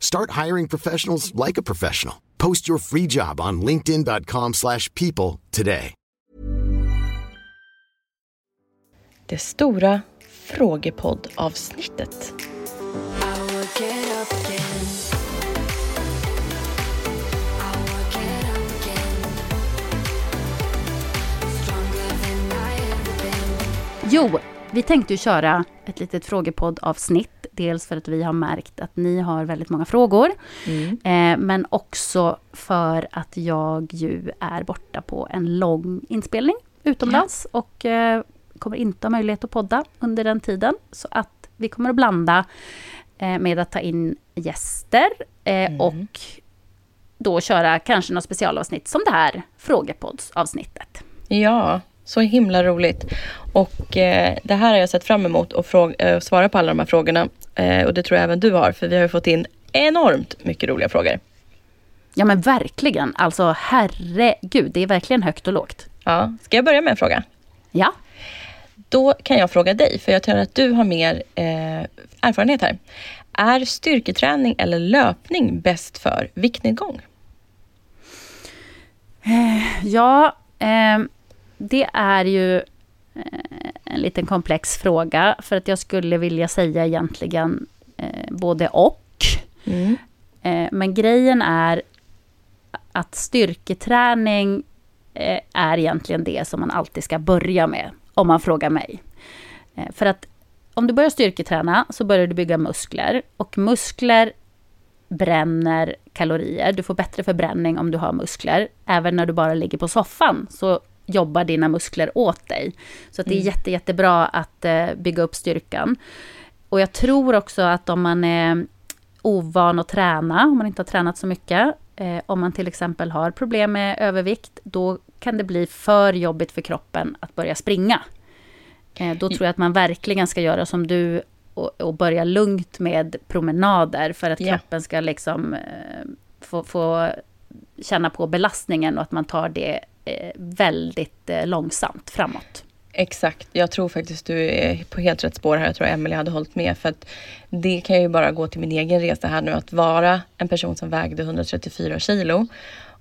Start hiring professionals like a professional. Post your free job on linkedin.com/people slash people today. Det stora frågepodd-avsnittet. Jo, vi tänkte ju köra ett litet frågepodd-avsnitt. Dels för att vi har märkt att ni har väldigt många frågor. Eh, men också för att jag ju är borta på en lång inspelning utomlands. Och eh, kommer inte ha möjlighet att podda under den tiden. Så att vi kommer att blanda eh, med att ta in gäster. Eh, Och då köra kanske något specialavsnitt som det här frågepoddsavsnittet. Ja, så himla roligt. Och eh, det här har jag sett fram emot att fråga, eh, svara på alla de här frågorna. Eh, och det tror jag även du har, för vi har fått in enormt mycket roliga frågor. Ja men verkligen, alltså herregud, det är verkligen högt och lågt. Ja, ska jag börja med en fråga? Ja, Då kan jag fråga dig, för jag tror att du har mer eh, erfarenhet här. Är styrketräning eller löpning bäst för viktnedgång? ja eh, det är ju eh, en liten komplex fråga. För att jag skulle vilja säga egentligen eh, både och. Eh, men grejen är att styrketräning eh, är egentligen det som man alltid ska börja med, om man frågar mig. Eh, för att om du börjar styrketräna så börjar du bygga muskler. Och muskler bränner kalorier. Du får bättre förbränning om du har muskler. Även när du bara ligger på soffan så jobbar dina muskler åt dig. Så att det är jätte, jättebra att eh, bygga upp styrkan. Och jag tror också att om man är ovan att träna, om man inte har tränat så mycket, eh, om man till exempel har problem med övervikt, då kan det bli för jobbigt för kroppen att börja springa. Eh, då tror jag att man verkligen ska göra som du och, och börja lugnt med promenader för att Ja. kroppen ska liksom få, få känna på belastningen och att man tar det Eh, väldigt eh, långsamt framåt. Exakt, jag tror faktiskt du är på helt rätt spår här. Jag tror Emelie hade hållit med. För att det kan ju bara gå till min egen resa här nu. Att vara en person som vägde 134 kilo.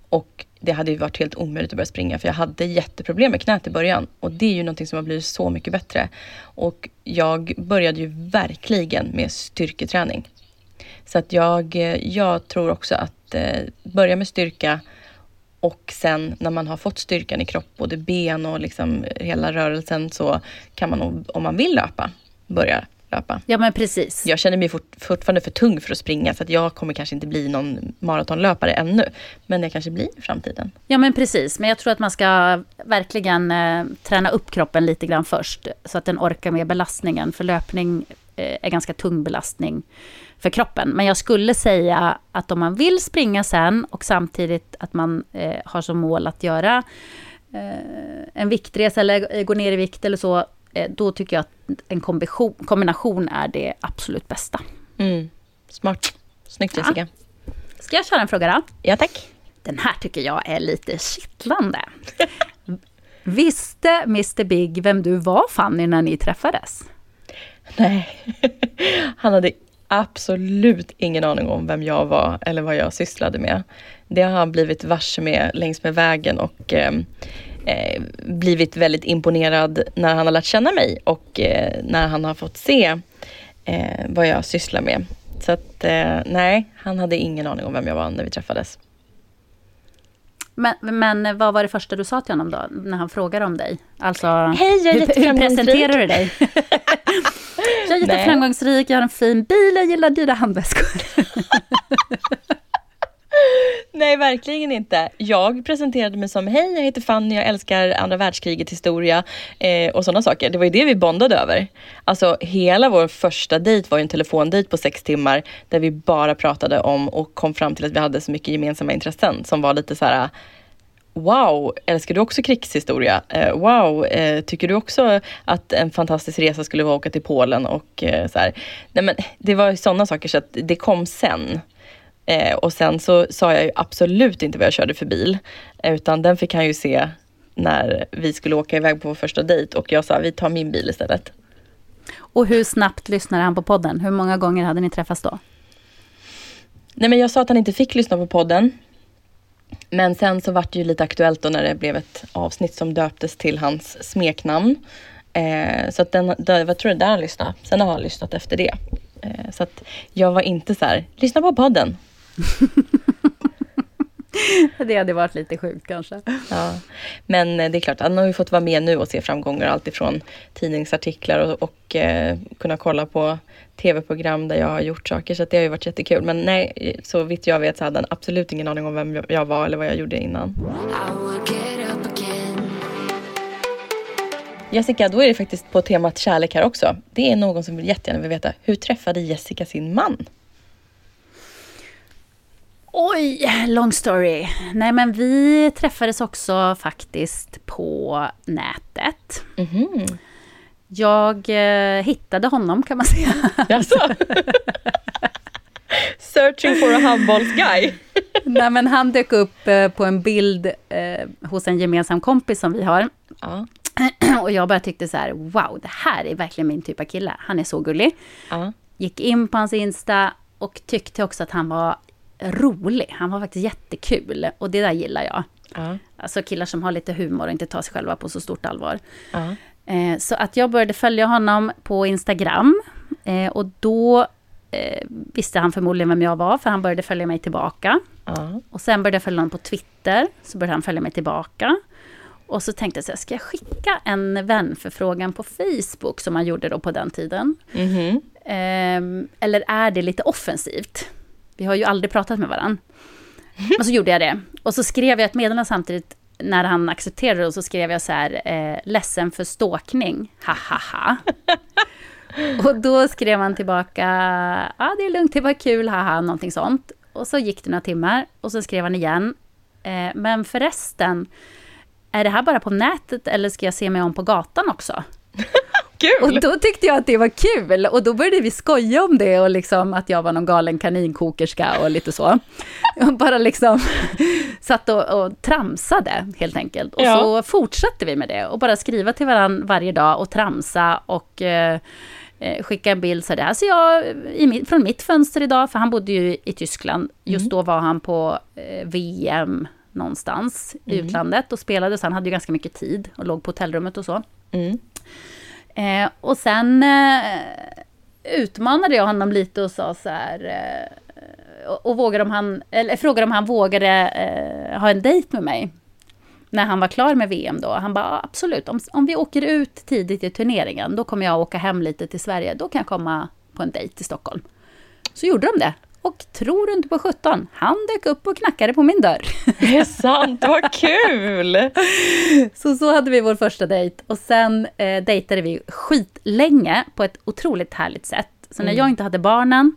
Och det hade ju varit helt omöjligt att börja springa. För jag hade jätteproblem med knät i början. Och det är ju någonting som har blivit så mycket bättre. Och jag började ju verkligen med styrketräning. Så att jag, eh, jag tror också att eh, börja med styrka och sen när man har fått styrkan i kropp, både ben och liksom hela rörelsen, så kan man om man vill löpa, börja löpa. Ja men precis. Jag känner mig fort, fortfarande för tung för att springa, så att jag kommer kanske inte bli någon maratonlöpare ännu. Men jag kanske blir i framtiden. Ja men precis, men jag tror att man ska verkligen eh, träna upp kroppen lite grann först. Så att den orkar med belastningen. För löpning eh, är ganska tung belastning för kroppen. Men jag skulle säga att om man vill springa sen och samtidigt att man eh, har som mål att göra eh, en viktresa eller eh, gå ner i vikt eller så. Eh, då tycker jag att en kombination, kombination är det absolut bästa. Mm. Smart. Snyggt Ja. Jessica. Ska jag köra en fråga då? Ja tack. Den här tycker jag är lite kittlande. Visste Mr Big vem du var Fanny när ni träffades? Nej, han hade absolut ingen aning om vem jag var eller vad jag sysslade med. Det har han blivit varse med längs med vägen och ehm, eh, blivit väldigt imponerad när han har lärt känna mig och eh, när han har fått se eh, vad jag sysslar med. Så att eh, nej, han hade ingen aning om vem jag var när vi träffades. Men, men vad var det första du sa till honom då, när han frågade om dig? Alltså, Hej, jag är hur, hur presenterar du dig? jag är jätteframgångsrik, jag har en fin bil, jag gillar dyra handväskor. Nej, verkligen inte. Jag presenterade mig som hej, jag heter Fanny, jag älskar andra världskrigets historia eh, och sådana saker. Det var ju det vi bondade över. Alltså hela vår första dejt var ju en telefondejt på sex timmar där vi bara pratade om och kom fram till att vi hade så mycket gemensamma intressen som var lite så här Wow, älskar du också krigshistoria? Eh, wow, eh, tycker du också att en fantastisk resa skulle vara att åka till Polen och eh, så här. Nej men det var sådana saker så att det kom sen. Eh, och sen så sa jag ju absolut inte vad jag körde för bil. Utan den fick han ju se när vi skulle åka iväg på vår första dejt och jag sa vi tar min bil istället. Och hur snabbt lyssnade han på podden? Hur många gånger hade ni träffats då? Nej men jag sa att han inte fick lyssna på podden. Men sen så vart det ju lite aktuellt då när det blev ett avsnitt som döptes till hans smeknamn. Eh, så att den, jag tror det där han lyssnade. Sen har han lyssnat efter det. Eh, så att jag var inte så här, lyssna på podden det hade varit lite sjukt kanske. Ja. Men eh, det är klart, han har ju fått vara med nu och se framgångar alltifrån tidningsartiklar och, och eh, kunna kolla på tv-program där jag har gjort saker. Så det har ju varit jättekul. Men nej, så vitt jag vet så hade han absolut ingen aning om vem jag var eller vad jag gjorde innan. Jessica, då är det faktiskt på temat kärlek här också. Det är någon som vill jättegärna vill veta, hur träffade Jessica sin man? Oj, long story. Nej men vi träffades också faktiskt på nätet. Mm -hmm. Jag eh, hittade honom kan man säga. Jaså? Searching for a handbolls guy. Nej men han dök upp eh, på en bild eh, hos en gemensam kompis som vi har. Ja. Och jag bara tyckte så här, wow, det här är verkligen min typ av kille. Han är så gullig. Ja. Gick in på hans Insta och tyckte också att han var rolig. Han var faktiskt jättekul och det där gillar jag. Ja. Alltså killar som har lite humor och inte tar sig själva på så stort allvar. Ja. Eh, så att jag började följa honom på Instagram eh, och då eh, visste han förmodligen vem jag var för han började följa mig tillbaka. Ja. Och sen började jag följa honom på Twitter, så började han följa mig tillbaka. Och så tänkte jag så här, ska jag skicka en vänförfrågan på Facebook som man gjorde då på den tiden? Mm -hmm. eller är det lite offensivt? Vi har ju aldrig pratat med varandra. Och så gjorde jag det. Och så skrev jag ett meddelande samtidigt när han accepterade och så skrev jag så här, eh, ledsen för ståkning, ha ha ha. och då skrev han tillbaka, ja ah, det är lugnt, det var kul, haha, någonting sånt. Och så gick det några timmar och så skrev han igen, eh, men förresten, är det här bara på nätet eller ska jag se mig om på gatan också? Kul! Och då tyckte jag att det var kul och då började vi skoja om det och liksom att jag var någon galen kaninkokerska och lite så. Jag bara liksom satt och, och tramsade helt enkelt. Och ja. så fortsatte vi med det och bara skriva till varandra varje dag och tramsa och eh, eh skicka en bild så där. Så jag, i, från mitt fönster idag, för han bodde ju i Tyskland, just mm. då var han på eh, VM någonstans i mm. utlandet och spelade, så han hade ju ganska mycket tid och låg på hotellrummet och så. Mm. Eh, och sen eh, utmanade jag honom lite och sa så här, eh, och, och vågade om han, eller frågade om han vågade eh, ha en dejt med mig. När han var klar med VM då. Han bara, absolut, om, om vi åker ut tidigt i turneringen, då kommer jag åka hem lite till Sverige, då kan jag komma på en dejt till Stockholm. Så gjorde de det. Och tror du inte på 17, han dök upp och knackade på min dörr. Det är sant, vad kul! Så så hade vi vår första dejt och sen eh, dejtade vi skitlänge på ett otroligt härligt sätt. Så när mm. jag inte hade barnen,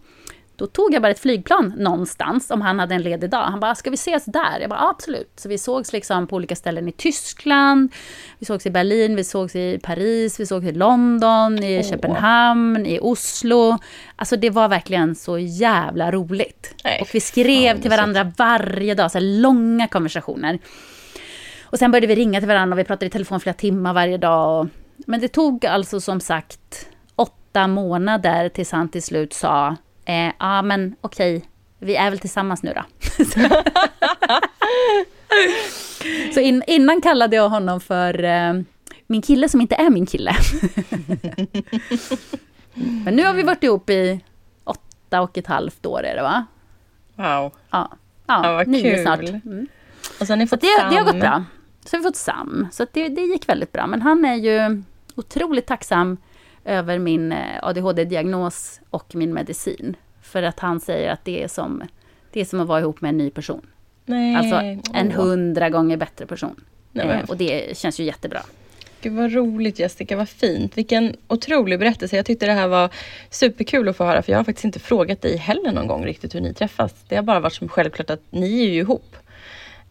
då tog jag bara ett flygplan någonstans om han hade en ledig dag. Han bara, ska vi ses där? Jag bara, absolut. Så vi sågs liksom på olika ställen i Tyskland, vi sågs i Berlin, vi sågs i Paris, vi sågs i London, i oh. Köpenhamn, i Oslo. Alltså det var verkligen så jävla roligt. Nej, och vi skrev till varandra varje dag, så långa konversationer. och sen började vi ringa till varandra och vi pratade i telefon flera timmar varje dag. Men det tog alltså som sagt åtta månader tills han till slut sa, ja ah, men okej, vi är väl tillsammans nu då. Så in, innan kallade jag honom för eh, min kille som inte är min kille. Men nu har vi varit ihop i åtta och ett halvt år är det va? Wow. Ja, Ja, nio kul. snart. Mm. Och sen har ni fått det, det har Sam. gått bra. Så har vi fått Sam. Så det, det gick väldigt bra. Men han är ju otroligt tacksam över min eh, ADHD-diagnos och min medicin. För att han säger att det är som, det är som att vara ihop med en ny person. Nej. Alltså en hundra gånger bättre person. Nej, Eh, och det känns ju jättebra. Gud vad roligt Jessica, vad fint. Vilken otrolig berättelse. Jag tyckte det här var superkul att få höra för jag har faktiskt inte frågat dig heller någon gång riktigt hur ni träffas. Det har bara varit som självklart att ni är ju ihop.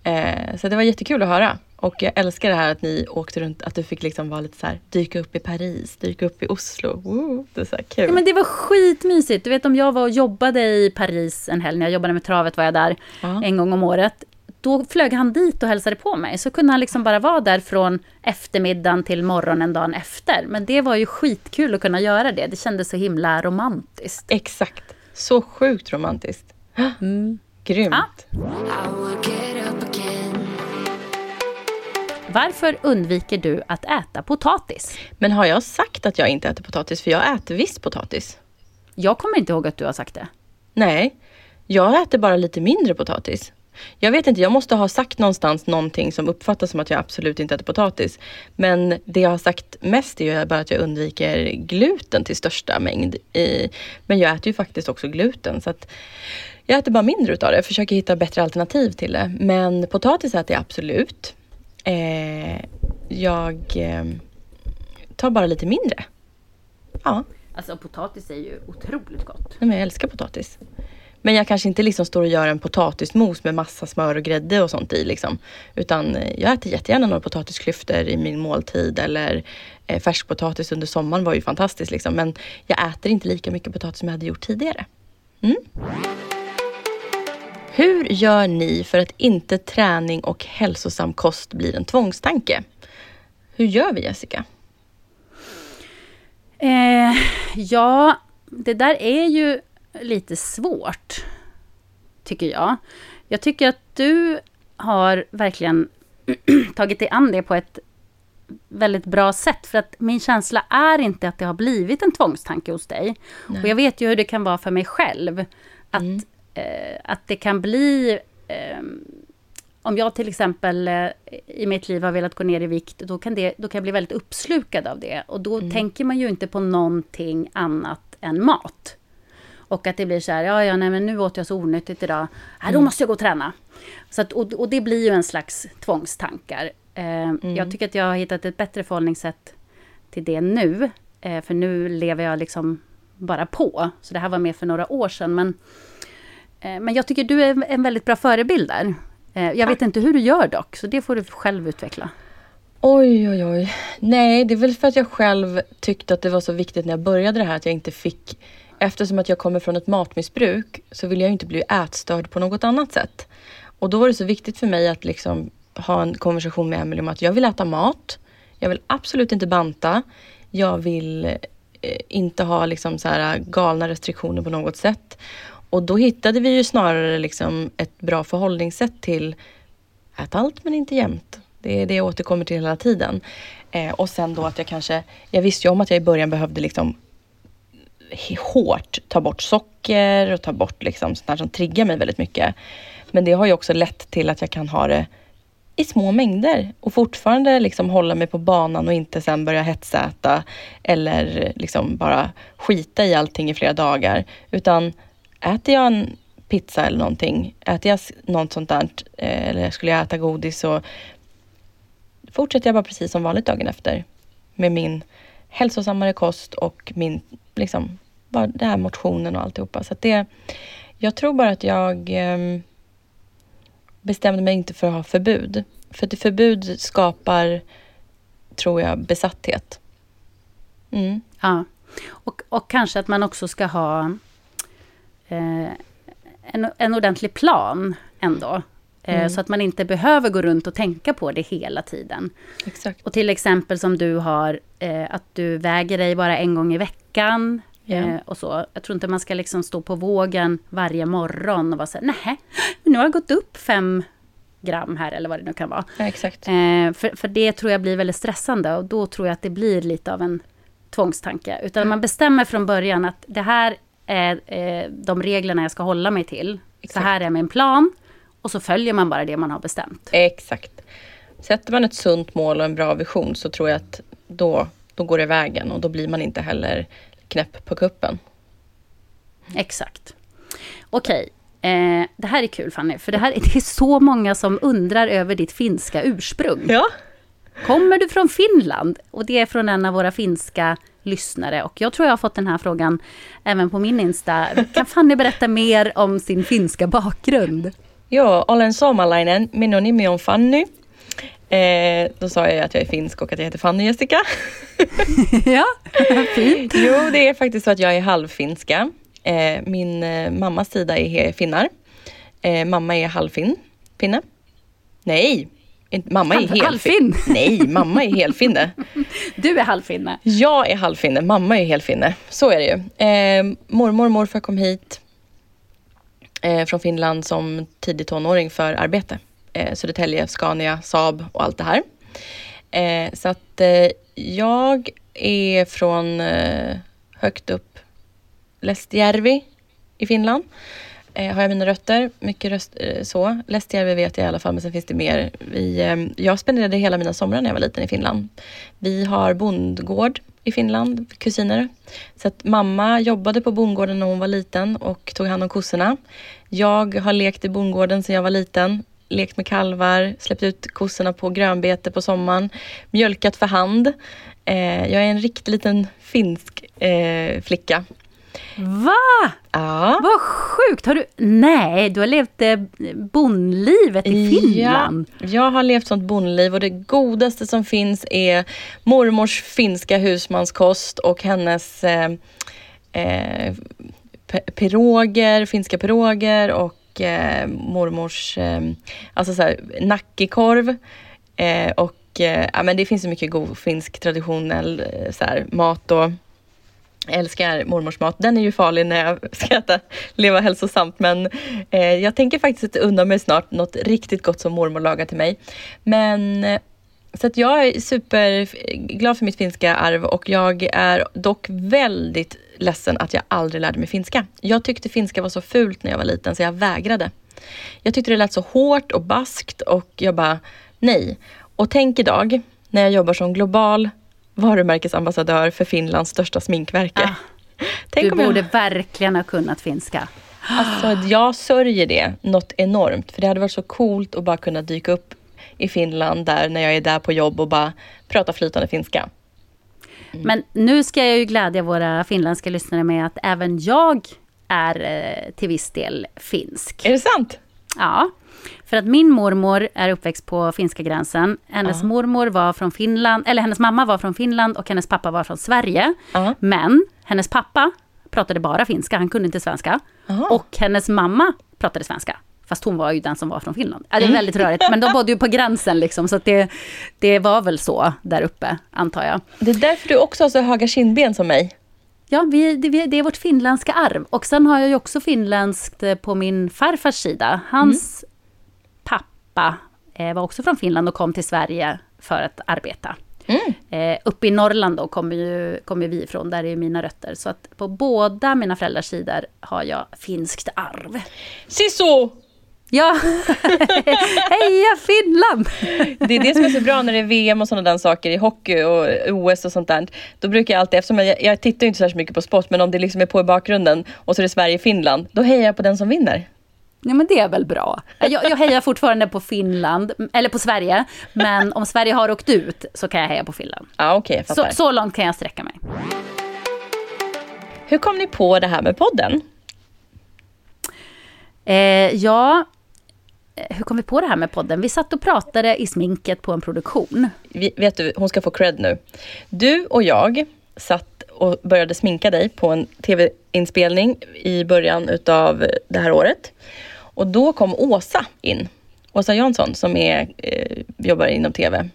Eh, så det var jättekul att höra. Och jag älskar det här att ni åkte runt, att du fick liksom vara lite så här, dyka upp i Paris, dyka upp i Oslo. Woo, det är så här kul. Ja, men det var skitmysigt. Du vet om jag var och jobbade i Paris en helg, när jag jobbade med travet var jag där Ja. en gång om året. Då flög han dit och hälsade på mig. Så kunde han liksom bara vara där från eftermiddagen till morgonen dagen efter. Men det var ju skitkul att kunna göra det. Det kändes så himla romantiskt. Exakt. Så sjukt romantiskt. Grymt. Ja. Varför undviker du att äta potatis? Men har jag sagt att jag inte äter potatis? För jag äter visst potatis. Jag kommer inte ihåg att du har sagt det. Nej, jag äter bara lite mindre potatis. Jag vet inte, jag måste ha sagt någonstans någonting som uppfattas som att jag absolut inte äter potatis. Men det jag har sagt mest är ju bara att jag undviker gluten till största mängd. I, men jag äter ju faktiskt också gluten. Så att jag äter bara mindre utav det, försöker hitta bättre alternativ till det. Men potatis äter jag absolut. Eh, jag eh, tar bara lite mindre. Ja. Alltså potatis är ju otroligt gott. Nej, men jag älskar potatis. Men jag kanske inte liksom står och gör en potatismos med massa smör och grädde och sånt i. Liksom. Utan eh, jag äter jättegärna några potatisklyftor i min måltid. Eller eh, färskpotatis under sommaren var ju fantastiskt. Liksom. Men jag äter inte lika mycket potatis som jag hade gjort tidigare. Mm. Hur gör ni för att inte träning och hälsosam kost blir en tvångstanke? Hur gör vi Jessica? Eh, ja, det där är ju lite svårt, tycker jag. Jag tycker att du har verkligen tagit dig an det på ett väldigt bra sätt. För att min känsla är inte att det har blivit en tvångstanke hos dig. Och jag vet ju hur det kan vara för mig själv. Att, eh, att det kan bli... Eh, om jag till exempel eh, i mitt liv har velat gå ner i vikt, då kan, det, då kan jag bli väldigt uppslukad av det. Och då tänker man ju inte på någonting annat än mat. Och att det blir så här, ja, ja, nej, men nu åt jag så onyttigt idag. Ja, då måste jag gå och träna. Så att, och, och det blir ju en slags tvångstankar. Eh, Jag tycker att jag har hittat ett bättre förhållningssätt till det nu. Eh, för nu lever jag liksom bara på. Så det här var mer för några år sedan. Men, men jag tycker du är en väldigt bra förebild där. Eh, jag vet inte hur du gör dock, så det får du själv utveckla. Oj, oj, oj. Nej, det är väl för att jag själv tyckte att det var så viktigt när jag började det här att jag inte fick... Eftersom att jag kommer från ett matmissbruk så vill jag ju inte bli ätstörd på något annat sätt. Och då var det så viktigt för mig att liksom ha en konversation med Emelie om att jag vill äta mat. Jag vill absolut inte banta. Jag vill eh, inte ha liksom så här galna restriktioner på något sätt. Och då hittade vi ju snarare liksom ett bra förhållningssätt till ät allt men inte jämt. Det är det jag återkommer till hela tiden. Eh, och sen då att jag kanske, jag visste ju om att jag i början behövde liksom hårt ta bort socker och ta bort liksom sånt här som triggar mig väldigt mycket. Men det har ju också lett till att jag kan ha det i små mängder och fortfarande liksom hålla mig på banan och inte sen börja hetsäta eller liksom bara skita i allting i flera dagar. Utan äter jag en pizza eller någonting, äter jag något sånt där eh, eller skulle jag äta godis så fortsätter jag bara precis som vanligt dagen efter med min hälsosammare kost och min, liksom, bara det här motionen och alltihopa. Så att det, jag tror bara att jag ehm, bestämde mig inte för att ha förbud. För att förbud skapar, tror jag, besatthet. Mm. Ja. Och, och kanske att man också ska ha en, en ordentlig plan ändå. Eh, Så att man inte behöver gå runt och tänka på det hela tiden. Exakt. Och till exempel som du har, eh, att du väger dig bara en gång i veckan. Eh, och så. Jag tror inte man ska liksom stå på vågen varje morgon och vara så här, nej, nu har jag gått upp fem gram här eller vad det nu kan vara. Ja, exakt. Eh, för, för det tror jag blir väldigt stressande och då tror jag att det blir lite av en tvångstanke. Utan man bestämmer från början att det här är eh, de reglerna jag ska hålla mig till. Exakt. Så här är min plan. Och så följer man bara det man har bestämt. Exakt. Sätter man ett sunt mål och en bra vision så tror jag att då, då går det vägen och då blir man inte heller knäpp på kuppen. Exakt. Okej, eh, det här är kul Fanny, för det, här, det är så många som undrar över ditt finska ursprung. Ja. Kommer du från Finland? Och det är från en av våra finska lyssnare. Och jag tror jag har fått den här frågan även på min Insta. Kan Fanny berätta mer om sin finska bakgrund? Joo, olen suomalainen. Minun nimi on Fanny. Eh, då sa jag att jag är finsk och att jag heter Fanny Jessica. ja, fint. jo, det är faktiskt så att jag är halvfinska. Eh, min eh, mammas sida är finnar. Eh, mamma är halvfinn. Finne. Nej, mamma är helfin. Nej, mamma är helfinne. Du är halvfinne. Jag är halvfinne, mamma är helfinne. Så är det ju. Eh, mormor och morfar kom hit eh, från Finland som tidig tonåring för arbete. Eh, Södertälje, Scania, Saab och allt det här. Eh, så att eh, jag är från eh, högt upp Lestijärvi i Finland. Eh, har jag mina rötter, mycket röst, eh, så. Lestijärvi vet jag i alla fall, men sen finns det mer. Vi, eh, jag spenderade hela mina somrar när jag var liten i Finland. Vi har bondgård i Finland, kusiner. Så att mamma jobbade på bondgården när hon var liten och tog hand om kossorna. Jag har lekt i bondgården sedan jag var liten. Lekt med kalvar, släppt ut kossorna på grönbete på sommaren. Mjölkat för hand. Eh, jag är en riktig liten finsk eh, flicka. Va? Ja. Vad sjukt! Har du... Nej, du har levt eh, bondlivet i Finland. Ja, jag har levt sånt bondliv och det godaste som finns är mormors finska husmanskost och hennes eh, eh, piroger, finska piroger och eh, mormors eh, alltså så här, nackekorv. Eh, och eh, ja, men det finns så mycket god finsk traditionell eh, så här, mat och älskar mormors mat. Den är ju farlig när jag ska äta, leva hälsosamt. Men eh, jag tänker faktiskt unna mig snart något riktigt gott som mormor lagar till mig. Men eh, så att jag är superglad för mitt finska arv och jag är dock väldigt ledsen att jag aldrig lärde mig finska. Jag tyckte finska var så fult när jag var liten så jag vägrade. Jag tyckte det lät så hårt och baskt och jag bara nej. Och tänk idag när jag jobbar som global varumärkesambassadör för Finlands största sminkverke. Ah, Tänk Du om jag- borde verkligen ha kunnat finska. Alltså jag sörjer det något enormt. För det hade varit så coolt att bara kunna dyka upp i Finland där när jag är där på jobb och bara prata flytande finska. Men nu ska jag ju glädja våra finländska lyssnare med att även jag är eh, till viss del finsk. Är det sant? Ja, för att min mormor är uppväxt på finska gränsen. Hennes mormor var från Finland, eller hennes mamma var från Finland och hennes pappa var från Sverige. Ja. Men hennes pappa pratade bara finska, han kunde inte svenska. Aha. Och hennes mamma pratade svenska. Fast hon var ju den som var från Finland. Ja, det är väldigt rörigt, men de bodde ju på gränsen liksom, så det, det var väl så där uppe, antar jag. Det är därför du också har så höga kindben som mig. Ja, vi, det, det är vårt finländska arv. Och sen har jag ju också finländskt eh, på min farfars sida. Hans pappa eh, var också från Finland och kom till Sverige för att arbeta. Eh, uppe i Norrland då kommer ju, kommer vi ifrån, där är ju mina rötter. Så att på båda mina föräldrars sidor har jag finskt arv. Siso! Ja, heja Finland! Det är det som är så bra när det är VM och sådana där saker i hockey och OS och sånt där. Då brukar jag alltid, eftersom jag, jag tittar inte så mycket på sport, men om det liksom är på i bakgrunden och så är det Sverige-Finland, då hejar jag på den som vinner. Ja, men det är väl bra. Jag, jag hejar fortfarande på Finland, eller på Sverige. Men om Sverige har åkt ut så kan jag heja på Finland. Ja, jag Så, så långt kan jag sträcka mig. Hur kom ni på det här med podden? Eh, ja, hur kom vi på det här med podden? Vi satt och pratade i sminket på en produktion. Vi, vet du, hon ska få cred nu. Du och jag satt och började sminka dig på en tv-inspelning i början utav det här året. Och då kom Åsa in. Åsa Jansson som är, eh, jobbar inom TV.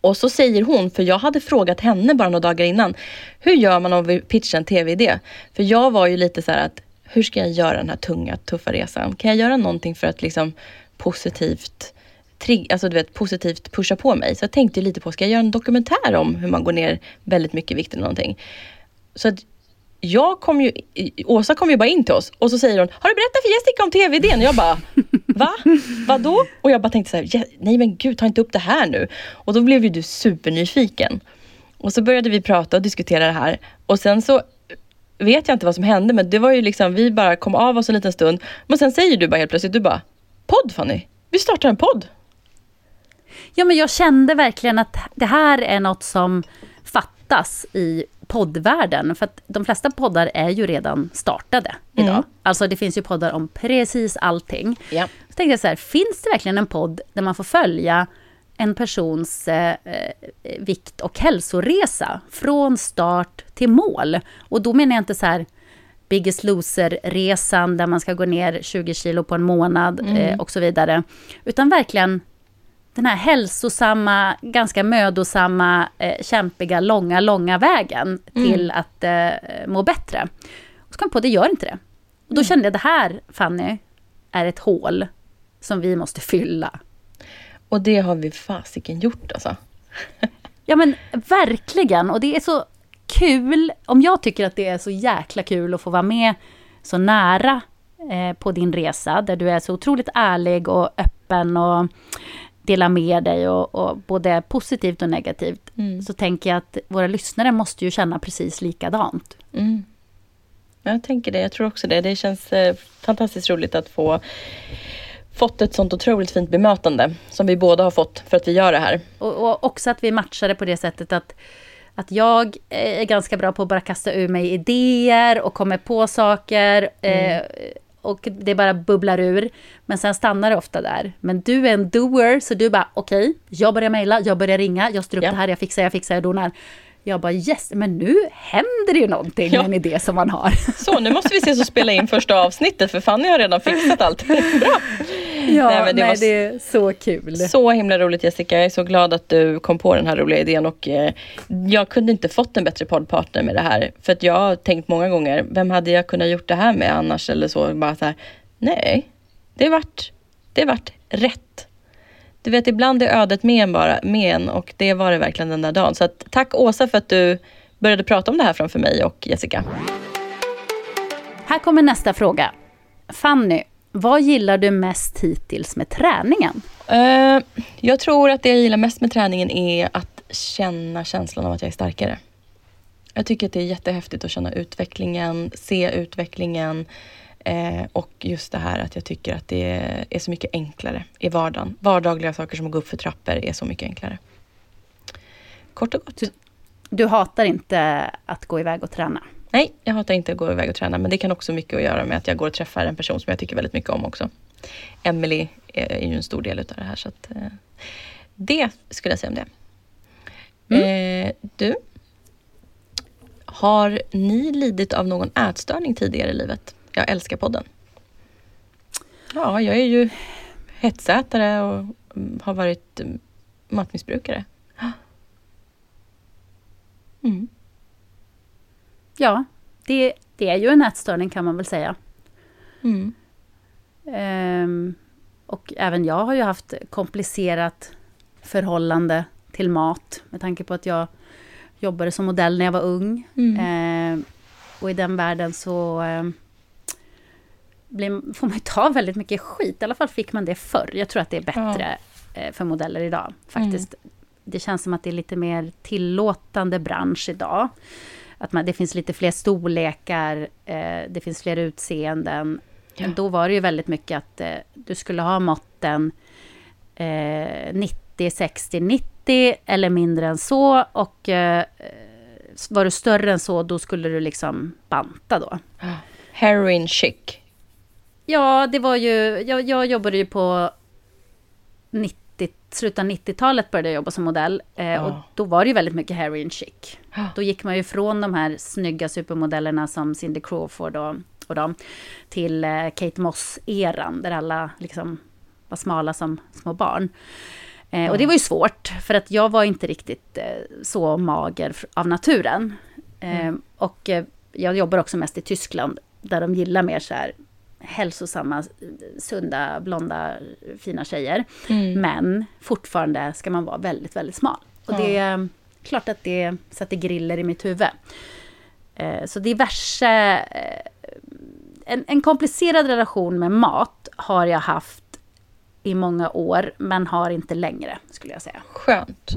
Och så säger hon, för jag hade frågat henne bara några dagar innan. Hur gör man om vi pitchar en TV-idé? För jag var ju lite så här att, hur ska jag göra den här tunga, tuffa resan? Kan jag göra någonting för att liksom positivt trigg, alltså du vet, positivt pusha på mig. Så jag tänkte lite på, ska jag göra en dokumentär om hur man går ner väldigt mycket i vikt eller någonting? Så att jag kom ju, Åsa kom ju bara in till oss och så säger hon, har du berättat för Jessica om tv-idén? Och jag bara, va? Vadå? Och jag bara tänkte så här, nej men gud, ta inte upp det här nu. Och då blev ju du supernyfiken. Och så började vi prata och diskutera det här. Och sen så vet jag inte vad som hände, men det var ju liksom, vi bara kom av oss en liten stund. Men sen säger du bara helt plötsligt, du bara, podd Fanny, vi startar en podd. Ja, men jag kände verkligen att det här är något som fattas i poddvärlden. För att de flesta poddar är ju redan startade idag. Mm. Alltså det finns ju poddar om precis allting. Ja. Så tänkte jag så här, finns det verkligen en podd där man får följa en persons eh, eh, vikt och hälsoresa från start till mål? Och då menar jag inte så här Biggest Loser-resan där man ska gå ner 20 kilo på en månad mm. eh, och så vidare. Utan verkligen den här hälsosamma, ganska mödosamma, eh, kämpiga, långa, långa vägen mm. till att eh, må bättre. Och så kom jag på, det gör inte det. Och då mm. kände jag, det här, Fanny, är ett hål som vi måste fylla. Och det har vi fasiken gjort alltså. ja men verkligen, och det är så kul, om jag tycker att det är så jäkla kul att få vara med så nära eh, på din resa, där du är så otroligt ärlig och öppen och dela med dig och, och både positivt och negativt, mm. så tänker jag att våra lyssnare måste ju känna precis likadant. Mm. Jag tänker det, jag tror också det. Det känns eh, fantastiskt roligt att få fått ett sånt otroligt fint bemötande som vi båda har fått för att vi gör det här. Och, och också att vi matchar det på det sättet att att jag är ganska bra på att bara kasta ur mig idéer och kommer på saker. Mm. Eh, och det bara bubblar ur. Men sen stannar det ofta där. Men du är en doer, så du bara okej, okay, jag börjar mejla, jag börjar ringa, jag styr upp ja. det här, jag fixar, jag fixar, jag donar. Jag bara yes, men nu händer det ju någonting ja. med en idé som man har. Så nu måste vi ses och spela in första avsnittet för Fanny har redan fixat allt. Bra! Ja, nej, men det, nej, det är så kul. Så himla roligt Jessica, jag är så glad att du kom på den här roliga idén och eh, jag kunde inte fått en bättre poddpartner med det här. För att jag har tänkt många gånger, vem hade jag kunnat gjort det här med annars eller så? Bara så här, nej, det vart, det vart rätt. Du vet, ibland är ödet med en, bara, med en och det var det verkligen den där dagen. Så att, tack Åsa för att du började prata om det här framför mig och Jessica. Här kommer nästa fråga. Fanny, vad gillar du mest hittills med träningen? Uh, jag tror att det jag gillar mest med träningen är att känna känslan av att jag är starkare. Jag tycker att det är jättehäftigt att känna utvecklingen, se utvecklingen. Eh, och just det här att jag tycker att det är så mycket enklare i vardagen. Vardagliga saker som att gå upp för trappor är så mycket enklare. Kort och gott. Du, du hatar inte att gå iväg och träna? Nej, jag hatar inte att gå iväg och träna, men det kan också mycket att göra med att jag går och träffar en person som jag tycker väldigt mycket om också. Emily är ju en stor del utav det här, så att, eh, det skulle jag säga om det. Mm. Eh, du, har ni lidit av någon ätstörning tidigare i livet? Jag älskar podden. Ja, jag är ju hetsätare och har varit matmissbrukare. Mm. Ja, det, det är ju en ätstörning kan man väl säga. Mm. Um, och även jag har ju haft komplicerat förhållande till mat med tanke på att jag jobbade som modell när jag var ung. Mm. Uh, och i den världen så uh, blir, får man ju ta väldigt mycket skit. I alla fall fick man det förr. Jag tror att det är bättre ja. uh, för modeller idag faktiskt. Mm. Det känns som att det är lite mer tillåtande bransch idag att man, det finns lite fler storlekar, eh, det finns fler utseenden. Ja. Då var det ju väldigt mycket att eh, du skulle ha måtten eh, 90, 60, 90 eller mindre än så. Och eh, var du större än så, då skulle du liksom banta då. Heroin chic. Ja, det var ju... Jag, jag jobbade ju på 90 slutet av 90-talet började jag jobba som modell. Eh, ja. Och då var det ju väldigt mycket heroin chic. Ja. Då gick man ju från de här snygga supermodellerna som Cindy Crawford och, och dem, till eh, Kate Moss-eran, där alla liksom var smala som små barn. Eh, och det var ju svårt, för att jag var inte riktigt eh, så mager av naturen. Eh, mm. Och eh, jag jobbar också mest i Tyskland, där de gillar mer så här hälsosamma, sunda, blonda, fina tjejer. Mm. Men fortfarande ska man vara väldigt, väldigt smal. Och det är klart att det sätter griller i mitt huvud. Eh, så diverse... Eh, en, en komplicerad relation med mat har jag haft i många år, men har inte längre, skulle jag säga. Skönt.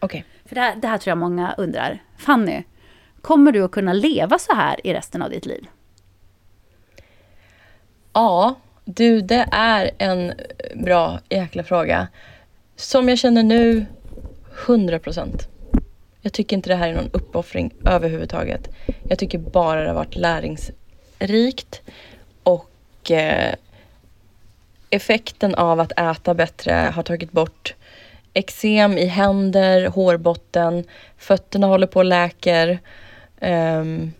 Okej. Okay. För det här, det här tror jag många undrar. Fanny, kommer du att kunna leva så här i resten av ditt liv? Ja, du, det är en bra jäkla fråga. Som jag känner nu, 100 procent. Jag tycker inte det här är någon uppoffring överhuvudtaget. Jag tycker bara det har varit läringsrikt och eh, effekten av att äta bättre har tagit bort eksem i händer, hårbotten, fötterna håller på och läker. Um,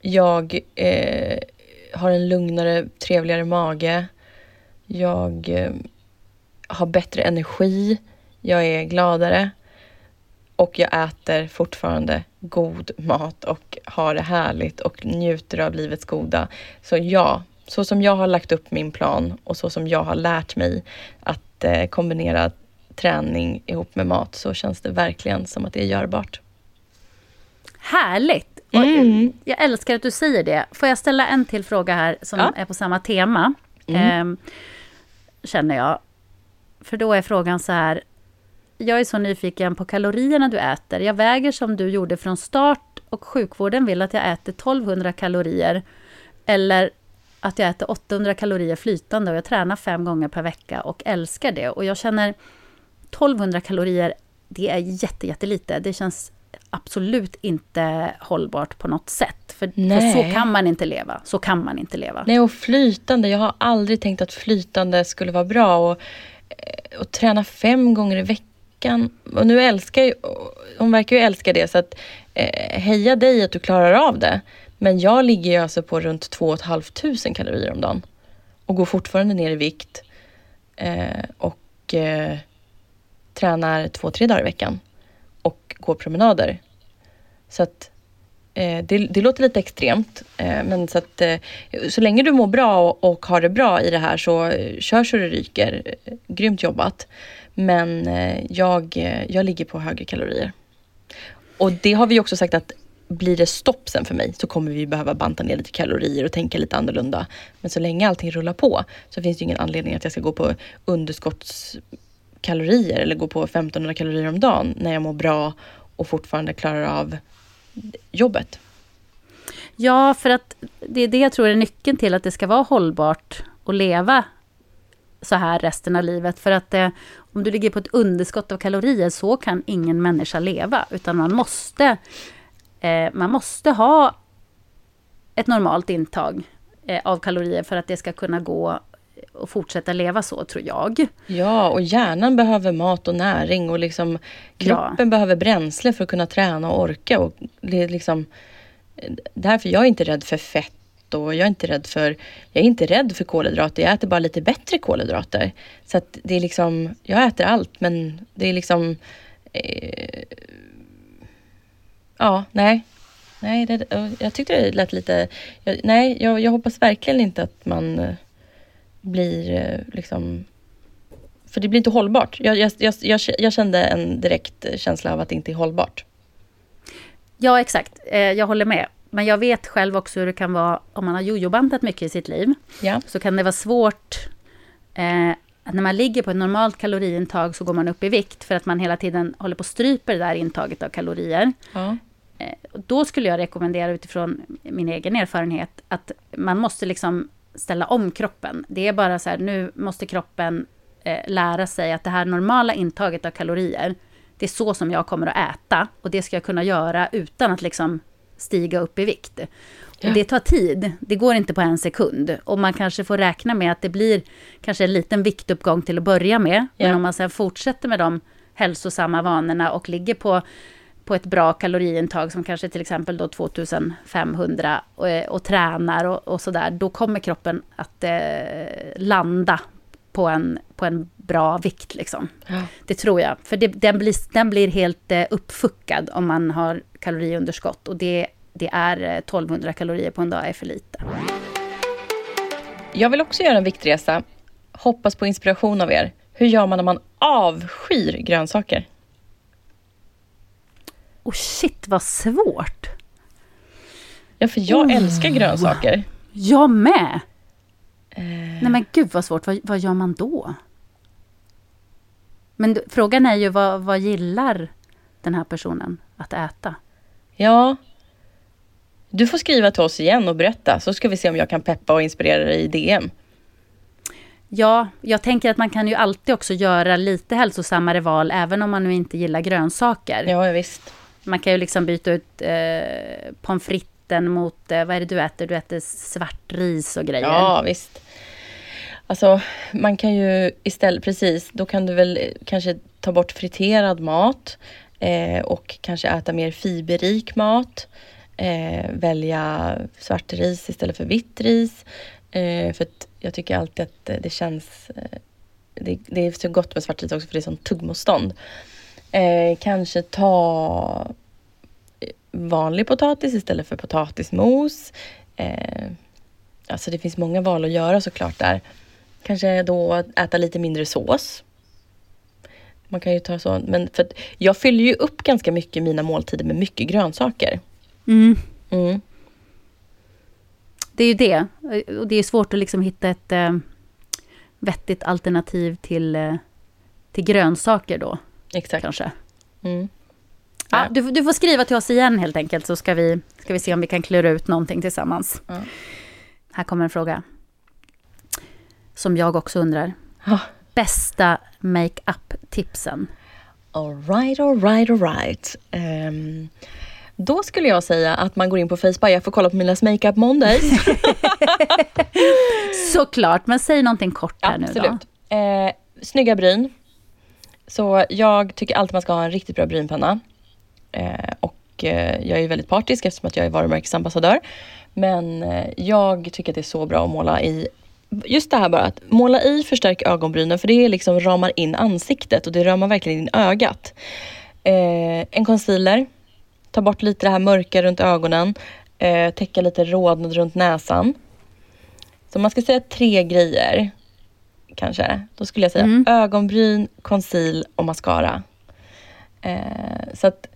jag eh, har en lugnare, trevligare mage. Jag eh, har bättre energi. Jag är gladare. Och jag äter fortfarande god mat och har det härligt och njuter av livets goda. Så ja, så som jag har lagt upp min plan och så som jag har lärt mig att eh, kombinera träning ihop med mat så känns det verkligen som att det är görbart. Härligt! Mm. Jag älskar att du säger det. Får jag ställa en till fråga här som ja. är på samma tema? Mm. Eh, känner jag. För då är frågan så här. Jag är så nyfiken på kalorierna du äter. Jag väger som du gjorde från start och sjukvården vill att jag äter 1200 kalorier. Eller att jag äter 800 kalorier flytande och jag tränar fem gånger per vecka och älskar det. Och jag känner 1200 kalorier, det är jätte, jättelite. Det känns absolut inte hållbart på något sätt. För, för, så kan man inte leva. Så kan man inte leva. Nej, och flytande. Jag har aldrig tänkt att flytande skulle vara bra. Och, eh, och träna fem gånger i veckan. Och nu älskar ju, hon verkar ju älska det. Så att eh, heja dig att du klarar av det. Men jag ligger ju alltså på runt 2 500 kalorier om dagen. Och går fortfarande ner i vikt. Eh, och eh, tränar två, tre dagar i veckan och går promenader. Så att eh, det, det, låter lite extremt, eh, men så att eh, så länge du mår bra och, och, har det bra i det här så eh, kör så det ryker. Eh, grymt jobbat. Men eh, jag, eh, jag ligger på högre kalorier. Och det har vi också sagt att blir det stopp sen för mig så kommer vi behöva banta ner lite kalorier och tänka lite annorlunda. Men så länge allting rullar på så finns det ingen anledning att jag ska gå på underskotts kalorier eller gå på 1500 kalorier om dagen när jag mår bra och fortfarande klarar av jobbet. Ja, för att det är det jag tror är nyckeln till att det ska vara hållbart att leva så här resten av livet. För att eh, om du ligger på ett underskott av kalorier, så kan ingen människa leva. Utan man måste, eh, man måste ha ett normalt intag eh, av kalorier för att det ska kunna gå och fortsätta leva så, tror jag. Ja, och hjärnan behöver mat och näring och liksom kroppen ja. behöver bränsle för att kunna träna och orka. Och det är liksom, därför jag är inte rädd för fett och jag är inte rädd för, jag är inte rädd för kolhydrater. Jag äter bara lite bättre kolhydrater. Så att det är liksom, jag äter allt men det är liksom eh, Ja, nej. Nej, det, jag tyckte det lät lite... Jag, nej, jag, jag hoppas verkligen inte att man blir eh, liksom... För det blir inte hållbart. Jag, jag, jag, jag kände en direkt känsla av att det inte är hållbart. Ja, exakt. Eh, jag håller med. Men jag vet själv också hur det kan vara om man har jojobantat mycket i sitt liv. Ja. Så kan det vara svårt eh, att när man ligger på ett normalt kaloriintag så går man upp i vikt för att man hela tiden håller på att strypa det där intaget av kalorier. Ja. Eh, då skulle jag rekommendera utifrån min egen erfarenhet att man måste liksom ställa om kroppen. Det är bara så här, nu måste kroppen eh, lära sig att det här normala intaget av kalorier, det är så som jag kommer att äta. Och det ska jag kunna göra utan att liksom stiga upp i vikt. Ja. Och det tar tid, det går inte på en sekund. Och man kanske får räkna med att det blir kanske en liten viktuppgång till att börja med. Ja. Men om man sen fortsätter med de hälsosamma vanorna och ligger på på ett bra kaloriintag som kanske till exempel då 2500 och, eh, och tränar och, och sådär, då kommer kroppen att eh, landa på en, på en bra vikt. Liksom. Ja. Det tror jag. För det, den, blir, den blir helt eh, uppfuckad om man har kaloriunderskott. Och det, det är 1200 eh, kalorier på en dag är för lite. Jag vill också göra en viktresa. Hoppas på inspiration av er. Hur gör man när man avskyr grönsaker? Oh shit vad svårt! Ja, för jag oh. älskar grönsaker. Jag med! Eh. Nej men gud vad svårt, vad, vad gör man då? Men frågan är ju vad, vad gillar den här personen att äta? Ja. Du får skriva till oss igen och berätta så ska vi se om jag kan peppa och inspirera dig i DM. Ja, jag tänker att man kan ju alltid också göra lite hälsosammare val även om man nu inte gillar grönsaker. Ja, visst. Man kan ju liksom byta ut eh, pommes fritesen mot, eh, vad är det du äter? Du äter svart ris och grejer. Ja, visst. Alltså, man kan ju istället, precis, då kan du väl eh, kanske ta bort friterad mat eh, och kanske äta mer fiberrik mat. Eh, välja svart ris istället för vitt ris. Eh, för att jag tycker alltid att eh, det känns... Eh, det, det, är så gott med svart ris också för det är sånt tuggmotstånd. Eh, kanske ta vanlig potatis istället för potatismos. Eh, alltså det finns många val att göra såklart där. Kanske då äta lite mindre sås. Man kan ju ta så, men för jag fyller ju upp ganska mycket mina måltider med mycket grönsaker. Mm. Mm. Det är ju det. Och det är svårt att liksom hitta ett eh, vettigt alternativ till, eh, till grönsaker då. Exakt. Kanske. Mm. Ja, du, du, får skriva till oss igen helt enkelt så ska vi, ska vi se om vi kan klura ut någonting tillsammans. Mm. Här kommer en fråga. Som jag också undrar. Oh. Bästa makeup-tipsen? Alright, alright, alright. Um, då skulle jag säga att man går in på Facebook för att kolla på Milas Makeup Mondays. Såklart, men säg någonting kort här Absolut. nu då. Eh, snygga bryn. Så jag tycker alltid man ska ha en riktigt bra brynpenna. Eh, och eh, jag är väldigt partisk eftersom att jag är varumärkesambassadör. Men eh, jag tycker att det är så bra att måla i Just det här bara att måla i förstärk ögonbrynen för det liksom ramar in ansiktet och det ramar verkligen in ögat. Eh, en concealer. Ta bort lite det här mörka runt ögonen. Eh, täcka lite rodnad runt näsan. Så man ska säga tre grejer kanske. Då skulle jag säga mm. ögonbryn, conceal och mascara. Eh, så att,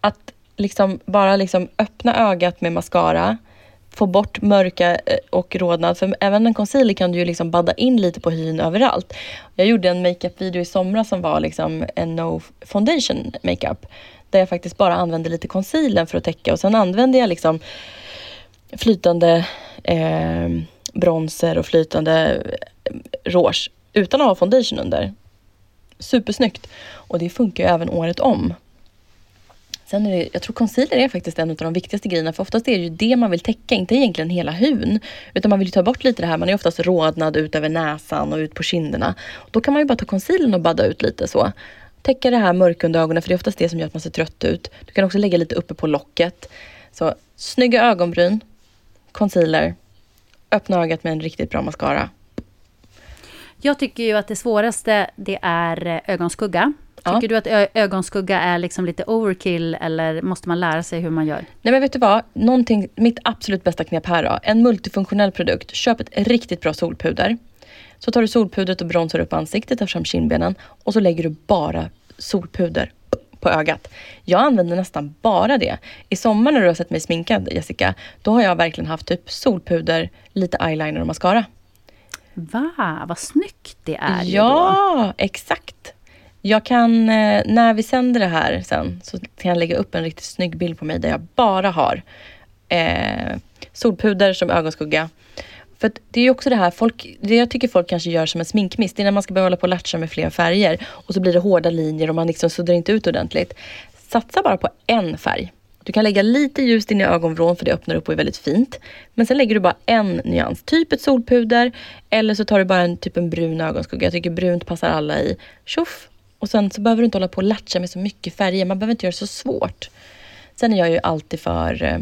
att liksom bara liksom öppna ögat med mascara, få bort mörka eh, och rodnad. För även en concealer kan du ju liksom badda in lite på hyn överallt. Jag gjorde en makeup-video i somras som var liksom en no foundation makeup. Där jag faktiskt bara använde lite concealer för att täcka och sen använde jag liksom flytande eh, bronzer och flytande rouge utan att ha foundation under. Supersnyggt. Och det funkar ju även året om. Sen är det, jag tror concealer är faktiskt en av de viktigaste grejerna för oftast är det ju det man vill täcka, inte egentligen hela huden. Utan man vill ta bort lite det här, man är oftast rodnad ut över näsan och ut på kinderna. Då kan man ju bara ta concealern och badda ut lite så. Täcka det här mörka under ögonen för det är oftast det som gör att man ser trött ut. Du kan också lägga lite uppe på locket. Så snygga ögonbryn, concealer, öppna ögat med en riktigt bra mascara. Jag tycker ju att det svåraste det är eh, ögonskugga. Tycker Ja. du att ö- ögonskugga är liksom lite overkill eller måste man lära sig hur man gör? Nej men vet du vad? Någonting, mitt absolut bästa knep här då. En multifunktionell produkt. Köp ett riktigt bra solpuder. Så tar du solpudret och bronsar upp ansiktet, tar fram kindbenen och så lägger du bara solpuder på ögat. Jag använder nästan bara det. I sommar när du har sett mig sminkad Jessica, då har jag verkligen haft typ solpuder, lite eyeliner och mascara. Va, vad snyggt det är. Ja, exakt. Jag kan, eh, när vi sänder det här sen, så kan jag lägga upp en riktigt snygg bild på mig där jag bara har eh, solpuder som ögonskugga. För det är ju också det här, folk, det jag tycker folk kanske gör som en sminkmiss, det är när man ska börja hålla på och latcha med fler färger och så blir det hårda linjer och man liksom suddar inte ut ordentligt. Satsa bara på en färg. Du kan lägga lite ljust in i ögonvrån för det öppnar upp och är väldigt fint. Men sen lägger du bara en nyans, typ ett solpuder eller så tar du bara en typ en brun ögonskugga. Jag tycker brunt passar alla i. Tjoff! Och sen så behöver du inte hålla på och latcha med så mycket färger. Man behöver inte göra det så svårt. Sen är jag ju alltid för eh,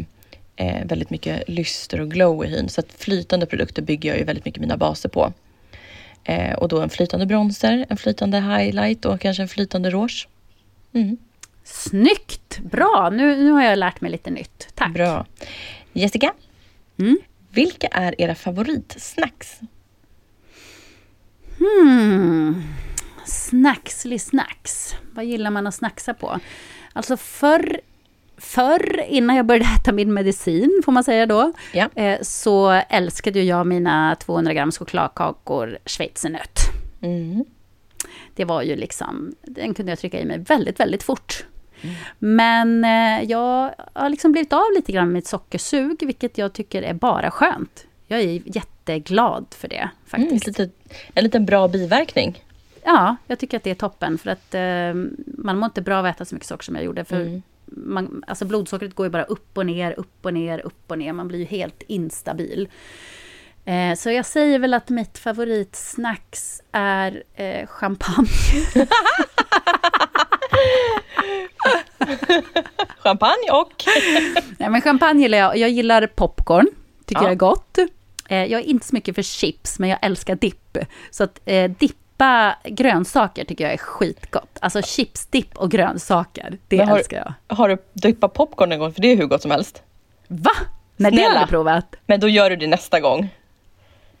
eh väldigt mycket lyster och glow i hyn. Så att flytande produkter bygger jag ju väldigt mycket mina baser på. Eh, och då en flytande bronzer, en flytande highlight och kanske en flytande rouge. Mm, Snyggt! Bra, nu, nu har jag lärt mig lite nytt. Tack. bra. Jessica, Mm. vilka är era favoritsnacks? Hmm. Snacksly snacks. Vad gillar man att snacksa på? Alltså förr, förr innan jag började äta min medicin, får man säga då, Ja. eh, så älskade jag mina 200 gram chokladkakor schweizernöt. Mm. Det var ju liksom, den kunde jag trycka i mig väldigt, väldigt fort. Men eh, jag har liksom blivit av lite grann med mitt sockersug, vilket jag tycker är bara skönt. Jag är jätteglad för det Mm, faktiskt. lite, en liten bra biverkning. Ja, jag tycker att det är toppen. För att eh, man mår inte bra av att äta så mycket socker som jag gjorde. För Mm. man, alltså blodsockret går ju bara upp och ner, upp och ner, upp och ner. Man blir ju helt instabil. Eh, så jag säger väl att mitt favoritsnacks är eh, champagne. Champagne och... Nej, men champagne gillar jag. Jag gillar popcorn. Tycker Ja. jag är gott. Eh, jag är inte så mycket för chips, men jag älskar dipp. Så att eh, dippa grönsaker tycker jag är skitgott. Alltså chipsdipp och grönsaker, det Men har- älskar jag. Har du dippat popcorn en gång? För det är hur gott som helst. Va? Nej, det har jag Snälla. aldrig provat. Men då gör du det nästa gång.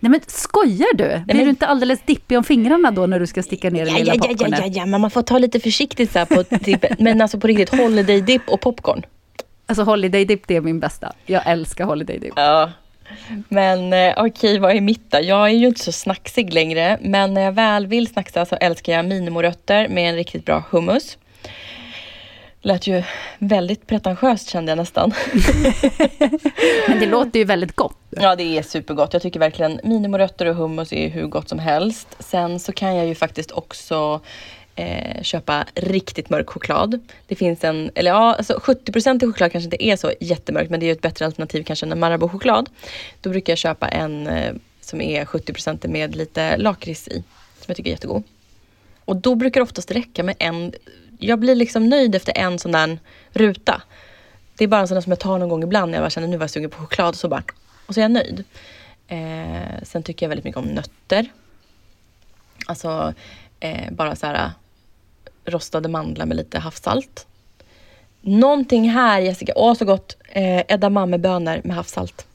Nej men skojar du? Blir men- du inte alldeles dippig om fingrarna då när du ska sticka ner den Ja, lilla ja, ja, ja, ja, ja, men man får ta lite försiktigt så på dippen. Men alltså på riktigt, holiday dip och popcorn. Alltså holiday dip, det är min bästa. Jag älskar holiday dip. Ja. Men eh, okej, vad är mitt då? Jag är ju inte så snacksig längre. Men när jag väl vill snacksa så älskar jag minimorötter med en riktigt bra hummus. Lät ju väldigt pretentiöst kände jag nästan. Men det låter ju väldigt gott. Ja, det är supergott. Jag tycker verkligen minimorötter och hummus är hur gott som helst. Sen så kan jag ju faktiskt också eh, köpa riktigt mörk choklad. Det finns en, eller ja, alltså 70% i choklad kanske inte är så jättemörkt, men det är ju ett bättre alternativ kanske än en Marabou-choklad. Då brukar jag köpa en eh, som är 70% med lite lakrits i, som jag tycker är jättegod. Och då brukar det oftast räcka med en, jag blir liksom nöjd efter en sån där ruta. Det är bara en sån där som jag tar någon gång ibland när jag bara känner nu var jag sugen på choklad, så bara, och så är jag nöjd. Eh, sen tycker jag väldigt mycket om nötter. Alltså eh, bara så här rostade mandlar med lite havssalt. Någonting här Jessica, åh så gott! Eh, edamamebönor med havssalt.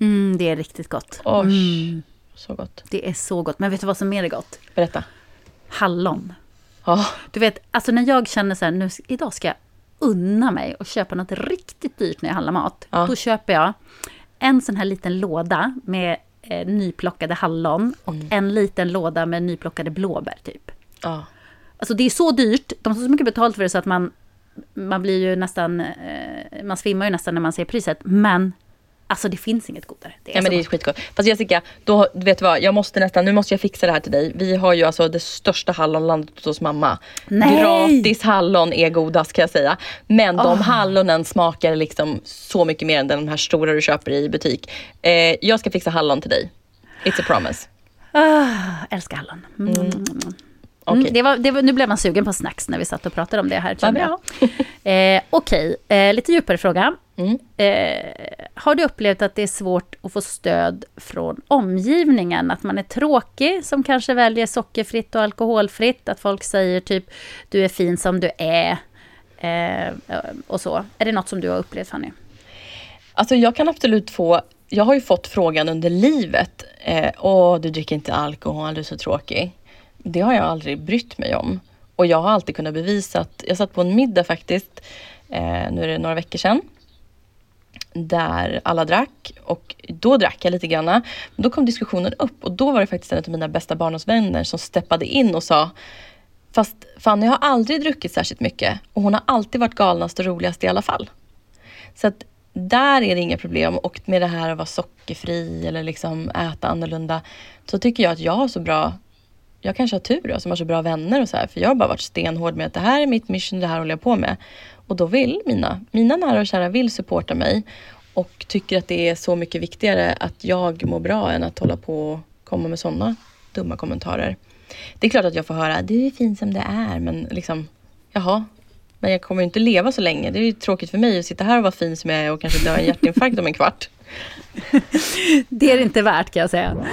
Mm, det är riktigt gott. Oj, Mm, så gott. det är så gott. Men vet du vad som mer är gott? Berätta. Hallon. Ja, Du vet, alltså när jag känner så här, nu, idag ska jag unna mig och köpa något riktigt dyrt när jag handlar mat. Ja. Då köper jag en sån här liten låda med eh, nyplockade hallon och en liten låda med nyplockade blåbär typ. ja. Alltså det är så dyrt, de har så mycket betalt för det så att man, man blir ju nästan, eh, man svimmar ju nästan när man ser priset. Men Alltså det finns inget godare. Det är, ja, men det är skitgott. Fast Jessica, då, vet du vad? Jag måste nästan, nu måste jag fixa det här till dig. Vi har ju alltså det största hallonlandet hos mamma. Nej. Gratis hallon är godast kan jag säga. Men oh. de hallonen smakar liksom så mycket mer än de här stora du köper i butik. Eh, jag ska fixa hallon till dig. It's a promise. Ah, älskar hallon. Mm. Mm. Okay. Mm, det var, det var, nu blev man sugen på snacks när vi satt och pratade om det här. Bra. eh, Okej, okay. eh, lite djupare fråga. Mm. Eh, har du upplevt att det är svårt att få stöd från omgivningen? Att man är tråkig som kanske väljer sockerfritt och alkoholfritt? Att folk säger typ du är fin som du är? Eh, och så. Är det något som du har upplevt Fanny? Alltså jag kan absolut få jag har ju fått frågan under livet. Eh, Åh, du dricker inte alkohol, du är så tråkig. Det har jag aldrig brytt mig om. Och jag har alltid kunnat bevisa att, jag satt på en middag faktiskt, eh, nu är det några veckor sedan, där alla drack och då drack jag lite grann. Då kom diskussionen upp och då var det faktiskt en av mina bästa barndomsvänner som steppade in och sa Fast Fanny har aldrig druckit särskilt mycket och hon har alltid varit galnast och roligast i alla fall. Så att där är det inga problem och med det här att vara sockerfri eller liksom äta annorlunda så tycker jag att jag har så bra jag kanske har tur då, som har så bra vänner och så här, för jag har bara varit stenhård med att det här är mitt mission, det här håller jag på med. Och då vill mina, mina nära och kära vill supporta mig och tycker att det är så mycket viktigare att jag mår bra än att hålla på och komma med sådana dumma kommentarer. Det är klart att jag får höra, du är fin som det är, men liksom, jaha, men jag kommer inte leva så länge. Det är ju tråkigt för mig att sitta här och vara fin som jag är och kanske dö en hjärtinfarkt om en kvart. det är det inte värt kan jag säga.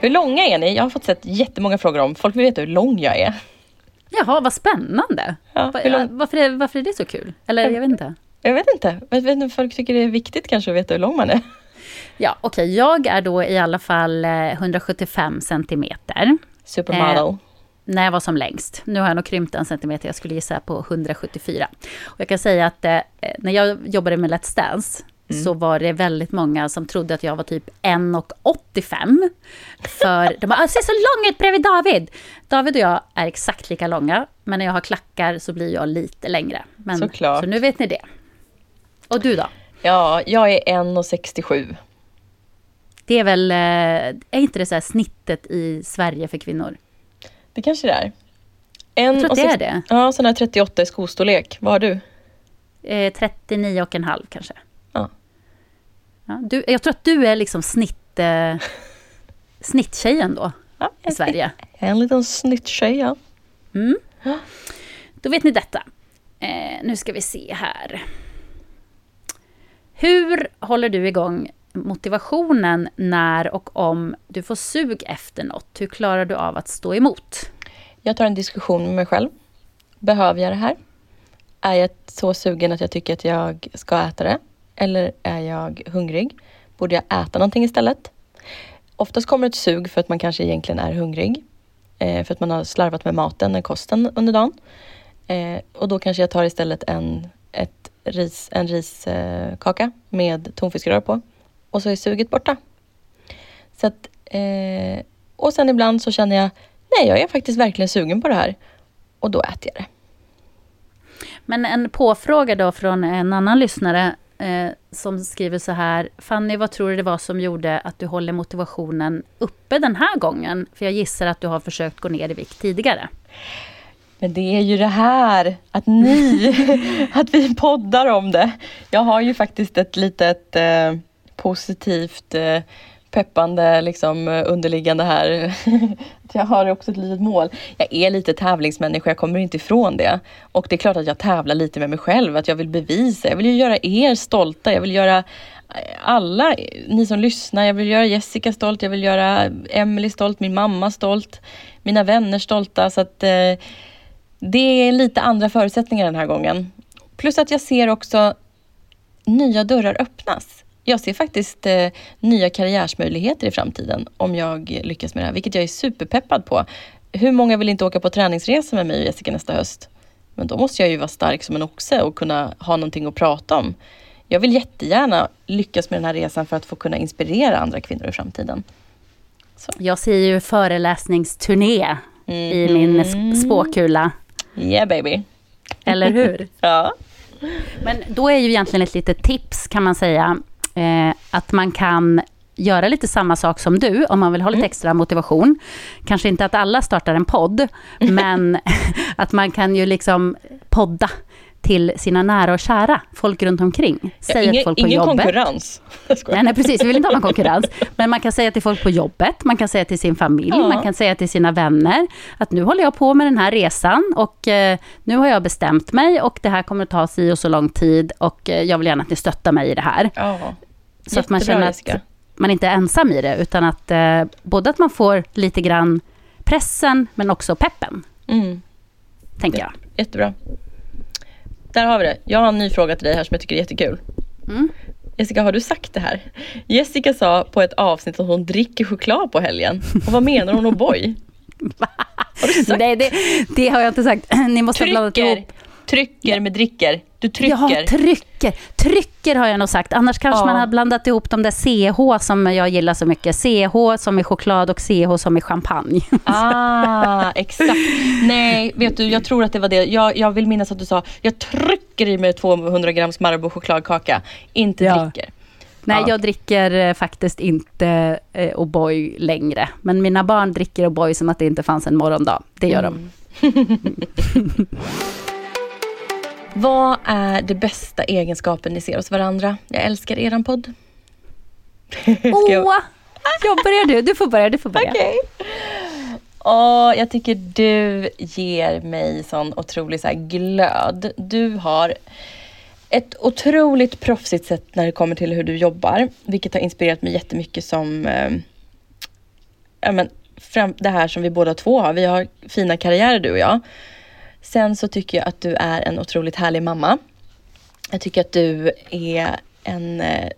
Hur långa är ni? Jag har fått sett jättemånga frågor om. Folk vill veta hur lång jag är. Jaha, vad spännande. Ja, varför, är, varför är det så kul? Eller jag vet inte. Jag vet inte. Jag vet inte. Folk tycker det är viktigt kanske att veta hur lång man är. Ja, okej. Okay. Jag är då i alla fall 175 eh, centimeter. Supermodel. Eh, när jag var som längst. Nu har jag nog krympt en centimeter, jag skulle gissa på 174. Och jag kan säga att eh, när jag jobbade med Let's Dance mm. så var det väldigt många som trodde att jag var typ 1,85. För de bara, ah, ser så lång ut bredvid David! David och jag är exakt lika långa, men när jag har klackar så blir jag lite längre. Men, Såklart. Så nu vet ni det. Och du då? Ja, jag är 1,67. Det är väl, eh, är inte det så snittet i Sverige för kvinnor? Det kanske det är. En jag tror att det är det. Ja, sån här 38 i skostorlek. Vad har du? Eh, 39 och en halv kanske. Ja. du, jag tror att du är liksom snitt, eh, snitttjejen då ja, i Sverige. En liten snitttjej, ja. Mm. Då vet ni detta. Eh, nu ska vi se här. Hur håller du igång motivationen när och om du får sug efter något? Hur klarar du av att stå emot? Jag tar en diskussion med mig själv. Behöver jag det här? Är jag så sugen att jag tycker att jag ska äta det? Eller är jag hungrig? Borde jag äta någonting istället? Oftast kommer ett sug för att man kanske egentligen är hungrig. Eh, för att man har slarvat med maten, med kosten under dagen. Eh, och då kanske jag tar istället en, ett ris, en riskaka med tonfiskrör på och så är suget borta. Så att, eh, och sen ibland så känner jag, nej jag är faktiskt verkligen sugen på det här. Och då äter jag det. Men en påfråga då från en annan lyssnare eh, som skriver så här. Fanny, vad tror du det var som gjorde att du håller motivationen uppe den här gången? För jag gissar att du har försökt gå ner i vikt tidigare. Men det är ju det här, att ni, att vi poddar om det. Jag har ju faktiskt ett litet eh, positivt eh, peppande liksom eh, underliggande här. jag har också ett litet mål. Jag är lite tävlingsmänniska, jag kommer inte ifrån det. Och det är klart att jag tävlar lite med mig själv, att jag vill bevisa. Jag vill ju göra er stolta, jag vill göra eh, alla ni som lyssnar, jag vill göra Jessica stolt, jag vill göra Emily stolt, min mamma stolt, mina vänner stolta. Så att eh, det är lite andra förutsättningar den här gången. Plus att jag ser också nya dörrar öppnas. Jag ser faktiskt eh, nya karriärsmöjligheter i framtiden om jag lyckas med det här, vilket jag är superpeppad på. Hur många vill inte åka på träningsresa med mig och Jessica nästa höst? Men då måste jag ju vara stark som en oxe och kunna ha någonting att prata om. Jag vill jättegärna lyckas med den här resan för att få kunna inspirera andra kvinnor i framtiden. Så. Jag ser ju föreläsningsturné mm. i min spåkula. Yeah baby. Eller hur? ja. Men då är ju egentligen ett litet tips kan man säga, eh, att man kan göra lite samma sak som du, om man vill ha lite extra motivation. Kanske inte att alla startar en podd, men att man kan ju liksom podda till sina nära och kära, folk runt omkring. Säga ingen till folk på ingen jobbet. konkurrens. Nej, nej, precis. Vi vill inte ha någon konkurrens. Men man kan säga till folk på jobbet, man kan säga till sin familj, Ja. man kan säga till sina vänner att nu håller jag på med den här resan och eh, nu har jag bestämt mig och det här kommer att ta si och så lång tid och eh, jag vill gärna att ni stöttar mig i det här. Ja. Så att man känner att man inte är ensam i det, utan att eh, både att man får lite grann pressen, men också peppen, Mm. tänker jag. Jättebra. Där har vi det. Jag har en ny fråga till dig här som jag tycker är jättekul. Mm. Jessica, har du sagt det här? Jessica sa på ett avsnitt att hon dricker choklad på helgen. Och vad menar hon O'boy? Har du sagt? Nej, det, det har jag inte sagt. Ni måste Trycker. ihop. Trycker med dricker. Du trycker. Ja, trycker. Trycker har jag nog sagt. Annars kanske Ja. man har blandat ihop de där CH som jag gillar så mycket. CH som är choklad och CH som är champagne. Ah, exakt. Nej, vet du, jag tror att det var det. Jag, jag vill minnas att du sa, jag trycker i mig 200 grams Marabou chokladkaka, inte Ja. dricker. Nej, Ja. jag dricker eh, faktiskt inte eh, O'boy längre. Men mina barn dricker O'boy som att det inte fanns en morgondag. Det gör Mm. de. Vad är det bästa egenskapen ni ser hos varandra? Jag älskar eran podd. Åh! jag- Jag börjar du. Du får börja. Du får börja. Okej. Åh, jag tycker du ger mig sån otrolig så glöd. Du har ett otroligt proffsigt sätt när det kommer till hur du jobbar. Vilket har inspirerat mig jättemycket som eh, ja, men, fram, det här som vi båda två har. Vi har fina karriärer du och jag. Sen så tycker jag att du är en otroligt härlig mamma. Jag tycker att du är en eh,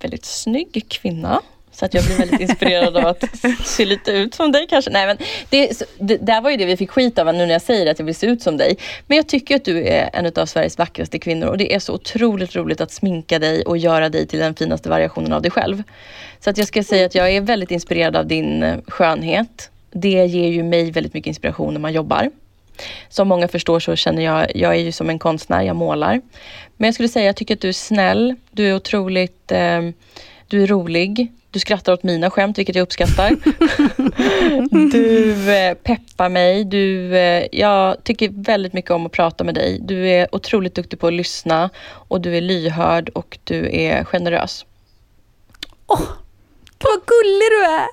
väldigt snygg kvinna. Så att jag blir väldigt inspirerad av att se lite ut som dig kanske. Nej men det, det där var ju det vi fick skit av nu när jag säger att jag vill se ut som dig. Men jag tycker att du är en av Sveriges vackraste kvinnor och det är så otroligt roligt att sminka dig och göra dig till den finaste variationen av dig själv. Så att jag ska säga att jag är väldigt inspirerad av din eh, skönhet. Det ger ju mig väldigt mycket inspiration när man jobbar. Som många förstår så känner jag, jag är ju som en konstnär, jag målar. Men jag skulle säga, jag tycker att du är snäll, du är otroligt, eh, du är rolig, du skrattar åt mina skämt, vilket jag uppskattar. du eh, peppar mig, du, eh, jag tycker väldigt mycket om att prata med dig. Du är otroligt duktig på att lyssna och du är lyhörd och du är generös. Åh, vad gullig du är!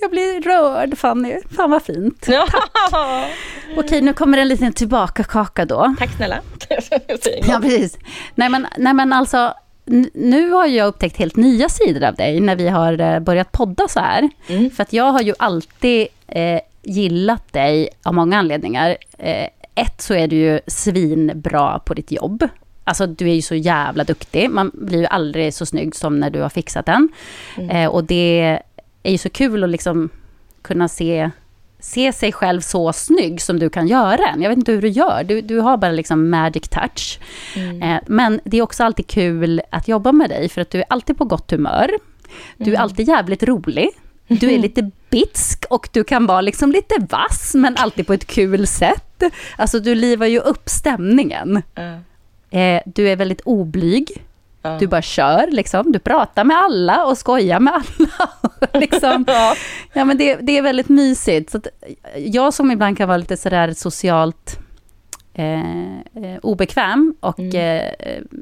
Jag blir rörd, Fanny. Fan vad fint. Ja. Okej, nu kommer en liten tillbaka-kaka då. Tack snälla. Ja, precis. Nej men, nej, men alltså, nu har jag upptäckt helt nya sidor av dig när vi har eh, börjat podda så här. Mm. För att jag har ju alltid eh, gillat dig av många anledningar. Eh, ett så är du ju svinbra på ditt jobb. Alltså du är ju så jävla duktig. Man blir ju aldrig så snygg som när du har fixat den. Eh, och det är ju så kul att liksom kunna se, se sig själv så snygg som du kan göra den. Jag vet inte hur du gör. Du, du har bara liksom magic touch. Eh, men det är också alltid kul att jobba med dig för att du är alltid på gott humör. Du är alltid jävligt rolig. Du är lite bitsk och du kan vara liksom lite vass men alltid på ett kul sätt. Alltså du livar ju upp stämningen. Ja. Eh, du är väldigt oblyg. Ja. Du bara kör liksom. Du pratar med alla och skojar med alla. liksom. Ja. Ja, men det, det är väldigt mysigt. Så jag som ibland kan vara lite sådär socialt eh, eh, obekväm och eh,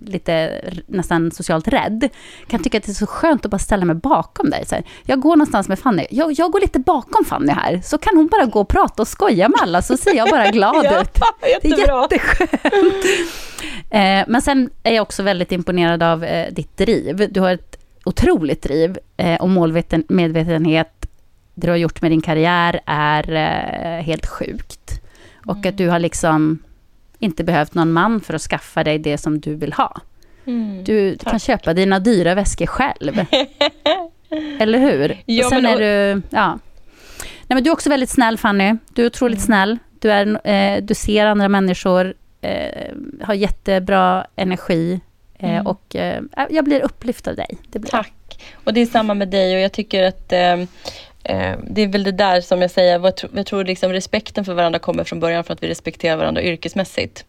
lite nästan socialt rädd, kan tycka att det är så skönt att bara ställa mig bakom dig. Så här, jag går någonstans med Fanny, jag, jag går lite bakom Fanny här, så kan hon bara gå och prata och skoja med alla, så ser jag bara glad Ja, ut. Det är jätteskönt. Eh, men sen är jag också väldigt imponerad av eh, ditt driv. Du har ett otroligt driv eh, och målmedvetenhet. Det du har gjort med din karriär är eh, helt sjukt. Och att du har liksom inte behövt någon man för att skaffa dig det som du vill ha. Mm. Du kan köpa dina dyra väskor själv. Eller hur? Ja, och sen men är du... Ja. Nej, men du är också väldigt snäll, Fanny. Du är otroligt Mm. snäll. Du, är, eh, du ser andra människor, eh, har jättebra energi. Eh, Mm. Och eh, jag blir upplyft av dig. Tack. Och det är samma med dig och jag tycker att eh, Eh, det är väl det där som jag säger, jag tror liksom respekten för varandra kommer från början för att vi respekterar varandra yrkesmässigt.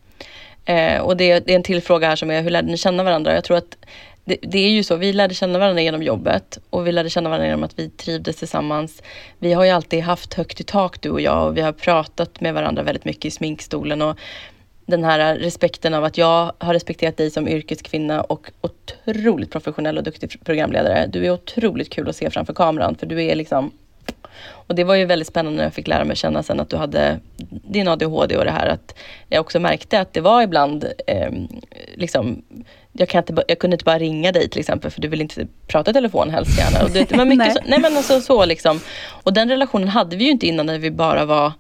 Eh, och det, det, är en till fråga här som är, hur lärde ni känna varandra? Jag tror att det, det, är ju så, vi lärde känna varandra genom jobbet och vi lärde känna varandra genom att vi trivdes tillsammans. Vi har ju alltid haft högt i tak du och jag och vi har pratat med varandra väldigt mycket i sminkstolen och den här respekten av att jag har respekterat dig som yrkeskvinna och otroligt professionell och duktig programledare. Du är otroligt kul att se framför kameran för du är liksom och det var ju väldigt spännande när jag fick lära mig känna sen att du hade din ADHD och det här att jag också märkte att det var ibland eh, liksom jag, kan inte, jag kunde inte bara ringa dig till exempel för du vill inte prata i telefon helst gärna. Och det, var mycket nej. Så, nej men alltså så liksom. Och den relationen hade vi ju inte innan när vi bara var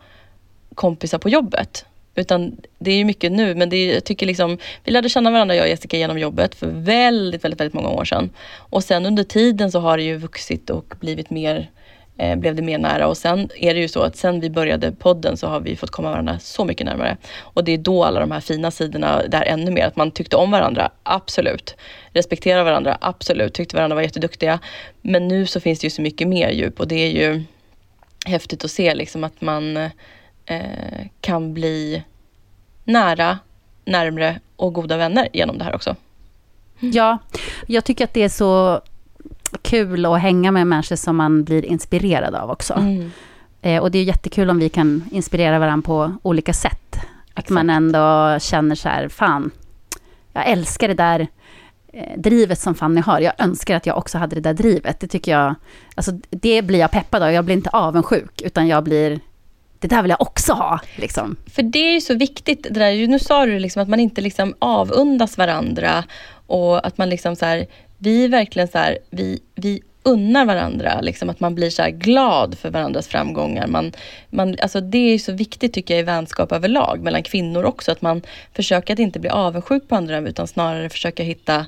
kompisar på jobbet. Utan det är ju mycket nu, men det är, jag tycker liksom, vi lärde känna varandra jag och Jessica genom jobbet för väldigt, väldigt, väldigt många år sedan. Och sen under tiden så har det ju vuxit och blivit mer eh, blev det mer nära och sen är det ju så att sen vi började podden så har vi fått komma varandra så mycket närmare. Och det är då alla de här fina sidorna där ännu mer, att man tyckte om varandra, absolut. Respekterade varandra, absolut. Tyckte varandra var jätteduktiga. Men nu så finns det ju så mycket mer djup och det är ju häftigt att se liksom att man eh, kan bli nära, närmre och goda vänner genom det här också. Ja, jag tycker att det är så kul att hänga med människor som man blir inspirerad av också. Mm. Eh, och det är jättekul om vi kan inspirera varandra på olika sätt. Att man ändå känner så här, fan, jag älskar det där eh, drivet som Fanny har. Jag önskar att jag också hade det där drivet. Det tycker jag, alltså det blir jag peppad av. Jag blir inte avundsjuk, utan jag blir det där vill jag också ha. Liksom. För det är ju så viktigt, det där, nu sa du liksom att man inte liksom avundas varandra och att man liksom så här, vi verkligen så här, vi, vi unnar varandra, liksom att man blir så glad för varandras framgångar. Man, man, alltså det är så viktigt tycker jag i vänskap överlag, mellan kvinnor också, att man försöker att inte bli avundsjuk på andra utan snarare försöka hitta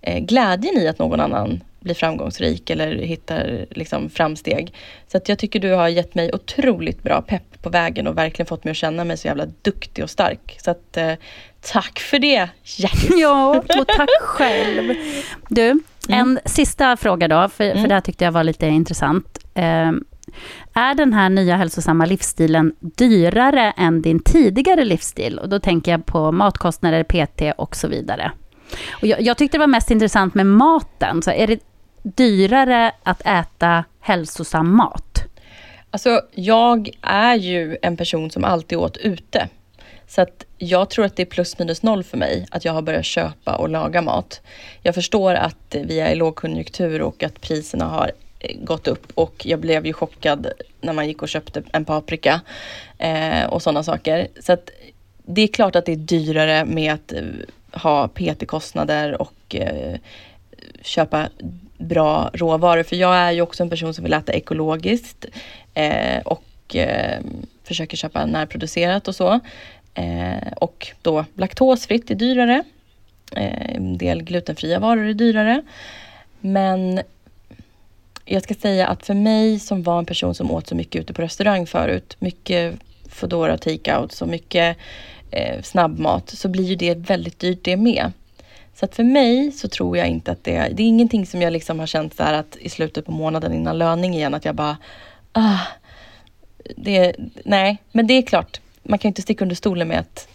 eh, glädjen i att någon annan blir framgångsrik eller hittar liksom, framsteg. Så att jag tycker du har gett mig otroligt bra pepp på vägen och verkligen fått mig att känna mig så jävla duktig och stark. Så att eh, tack för det, Jackie. Ja, och tack själv. Du, mm. en sista fråga då, för, mm. för det här tyckte jag var lite intressant. Eh, är den här nya hälsosamma livsstilen dyrare än din tidigare livsstil? Och då tänker jag på matkostnader, PT och så vidare. Och jag, jag tyckte det var mest intressant med maten. Så är det dyrare att äta hälsosam mat? Alltså, jag är ju en person som alltid åt ute. Så att jag tror att det är plus minus noll för mig att jag har börjat köpa och laga mat. Jag förstår att vi är i lågkonjunktur och att priserna har eh, gått upp och jag blev ju chockad när man gick och köpte en paprika eh, och sådana saker. Så att det är klart att det är dyrare med att eh, ha PT-kostnader och eh, köpa bra råvaror. För jag är ju också en person som vill äta ekologiskt eh, och eh, försöker köpa närproducerat och så. Eh, och då laktosfritt är dyrare. Eh, en del glutenfria varor är dyrare. Men jag ska säga att för mig som var en person som åt så mycket ute på restaurang förut, mycket Foodora takeouts och mycket eh, snabbmat, så blir ju det väldigt dyrt det med. Så att för mig så tror jag inte att det, det är ingenting som jag liksom har känt så att i slutet på månaden innan löning igen att jag bara, ah, det, nej, men det är klart, man kan inte sticka under stolen med att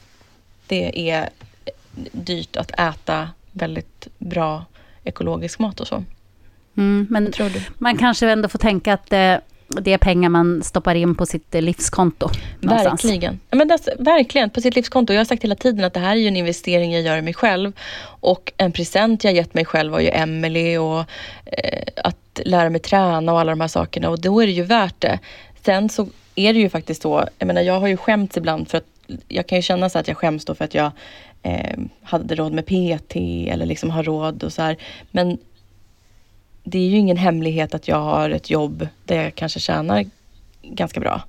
det är dyrt att äta väldigt bra ekologisk mat och så. Mm, men man kanske ändå får tänka att det, det är pengar man stoppar in på sitt livskonto. Någonstans. Verkligen. Men det, verkligen, på sitt livskonto. Jag har sagt hela tiden att det här är en investering jag gör i mig själv. Och en present jag gett mig själv var ju Emily och eh, att lära mig träna och alla de här sakerna. Och då är det ju värt det. Sen så är det ju faktiskt så, jag menar jag har ju skämts ibland för att jag kan ju känna så att jag skäms då för att jag eh, hade råd med PT eller liksom har råd och så här. Men det är ju ingen hemlighet att jag har ett jobb där jag kanske tjänar ganska bra.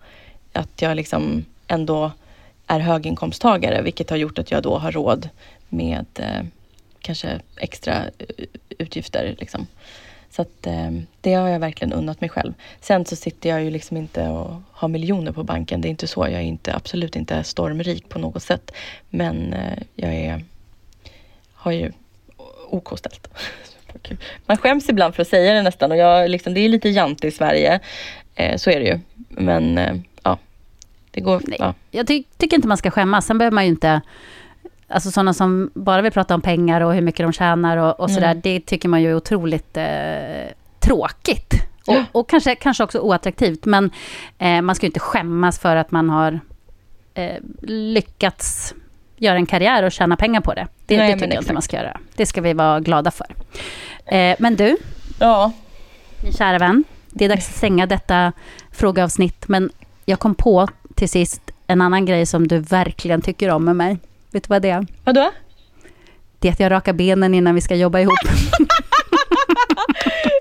Att jag liksom ändå är höginkomsttagare, vilket har gjort att jag då har råd med eh, kanske extra eh, utgifter. Liksom. Så att, eh, det har jag verkligen unnat mig själv. Sen så sitter jag ju liksom inte och har miljoner på banken. Det är inte så. Jag är inte, absolut inte stormrik på något sätt. Men eh, jag är, har ju OK ställt. Man skäms ibland för att säga det nästan och jag, liksom, det är lite jante i Sverige. Eh, så är det ju. Men eh, ja, det går. Nej, ja. Jag ty tycker inte man ska skämmas. Sen behöver man ju inte alltså sådana som bara vill prata om pengar och hur mycket de tjänar och, och sådär, Mm. det tycker man ju är otroligt eh, tråkigt. Och, Ja. och kanske, kanske också oattraktivt, men eh, man ska ju inte skämmas för att man har eh, lyckats göra en karriär och tjäna pengar på det. Det, Nej, det tycker jag inte man ska göra. Det ska vi vara glada för. Eh, men du, Ja, min kära vän, det är dags att stänga detta frågeavsnitt, men jag kom på till sist en annan grej som du verkligen tycker om med mig. Vet du vad det är? vadå? Det är att jag rakar benen innan vi ska jobba ihop.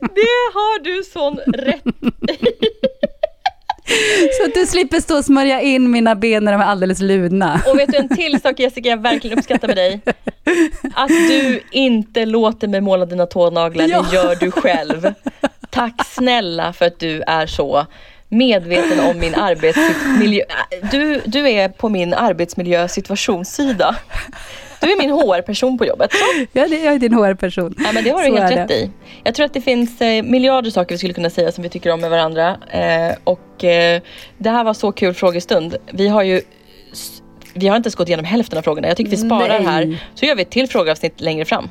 Det har du sån rätt Så att du slipper stå och smörja in mina ben när de är alldeles ludna. Och vet du en till sak Jessica jag verkligen uppskattar med dig? Att du inte låter mig måla dina tånaglar, Ja. det gör du själv. Tack snälla för att du är så medveten om min arbetsmiljö. Du, du är på min arbetsmiljösituationssida. Du är min HR-person på jobbet. Så. Ja, det, jag är din HR-person. Ja, men det har du Så helt rätt det. i. Jag tror att det finns eh, miljarder saker vi skulle kunna säga som vi tycker om med varandra. Eh, och eh, det här var så kul frågestund. Vi har ju vi har inte ens gått igenom hälften av frågorna. Jag tycker vi sparar Nej. här. Så gör vi ett till frågeavsnitt längre fram.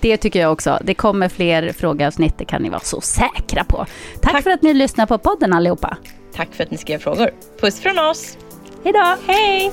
Det tycker jag också. Det kommer fler frågeavsnitt, det kan ni vara så säkra på. Tack, Tack. för att ni lyssnar på podden allihopa. Tack för att ni skrev frågor. Puss från oss. Hej då! Hej!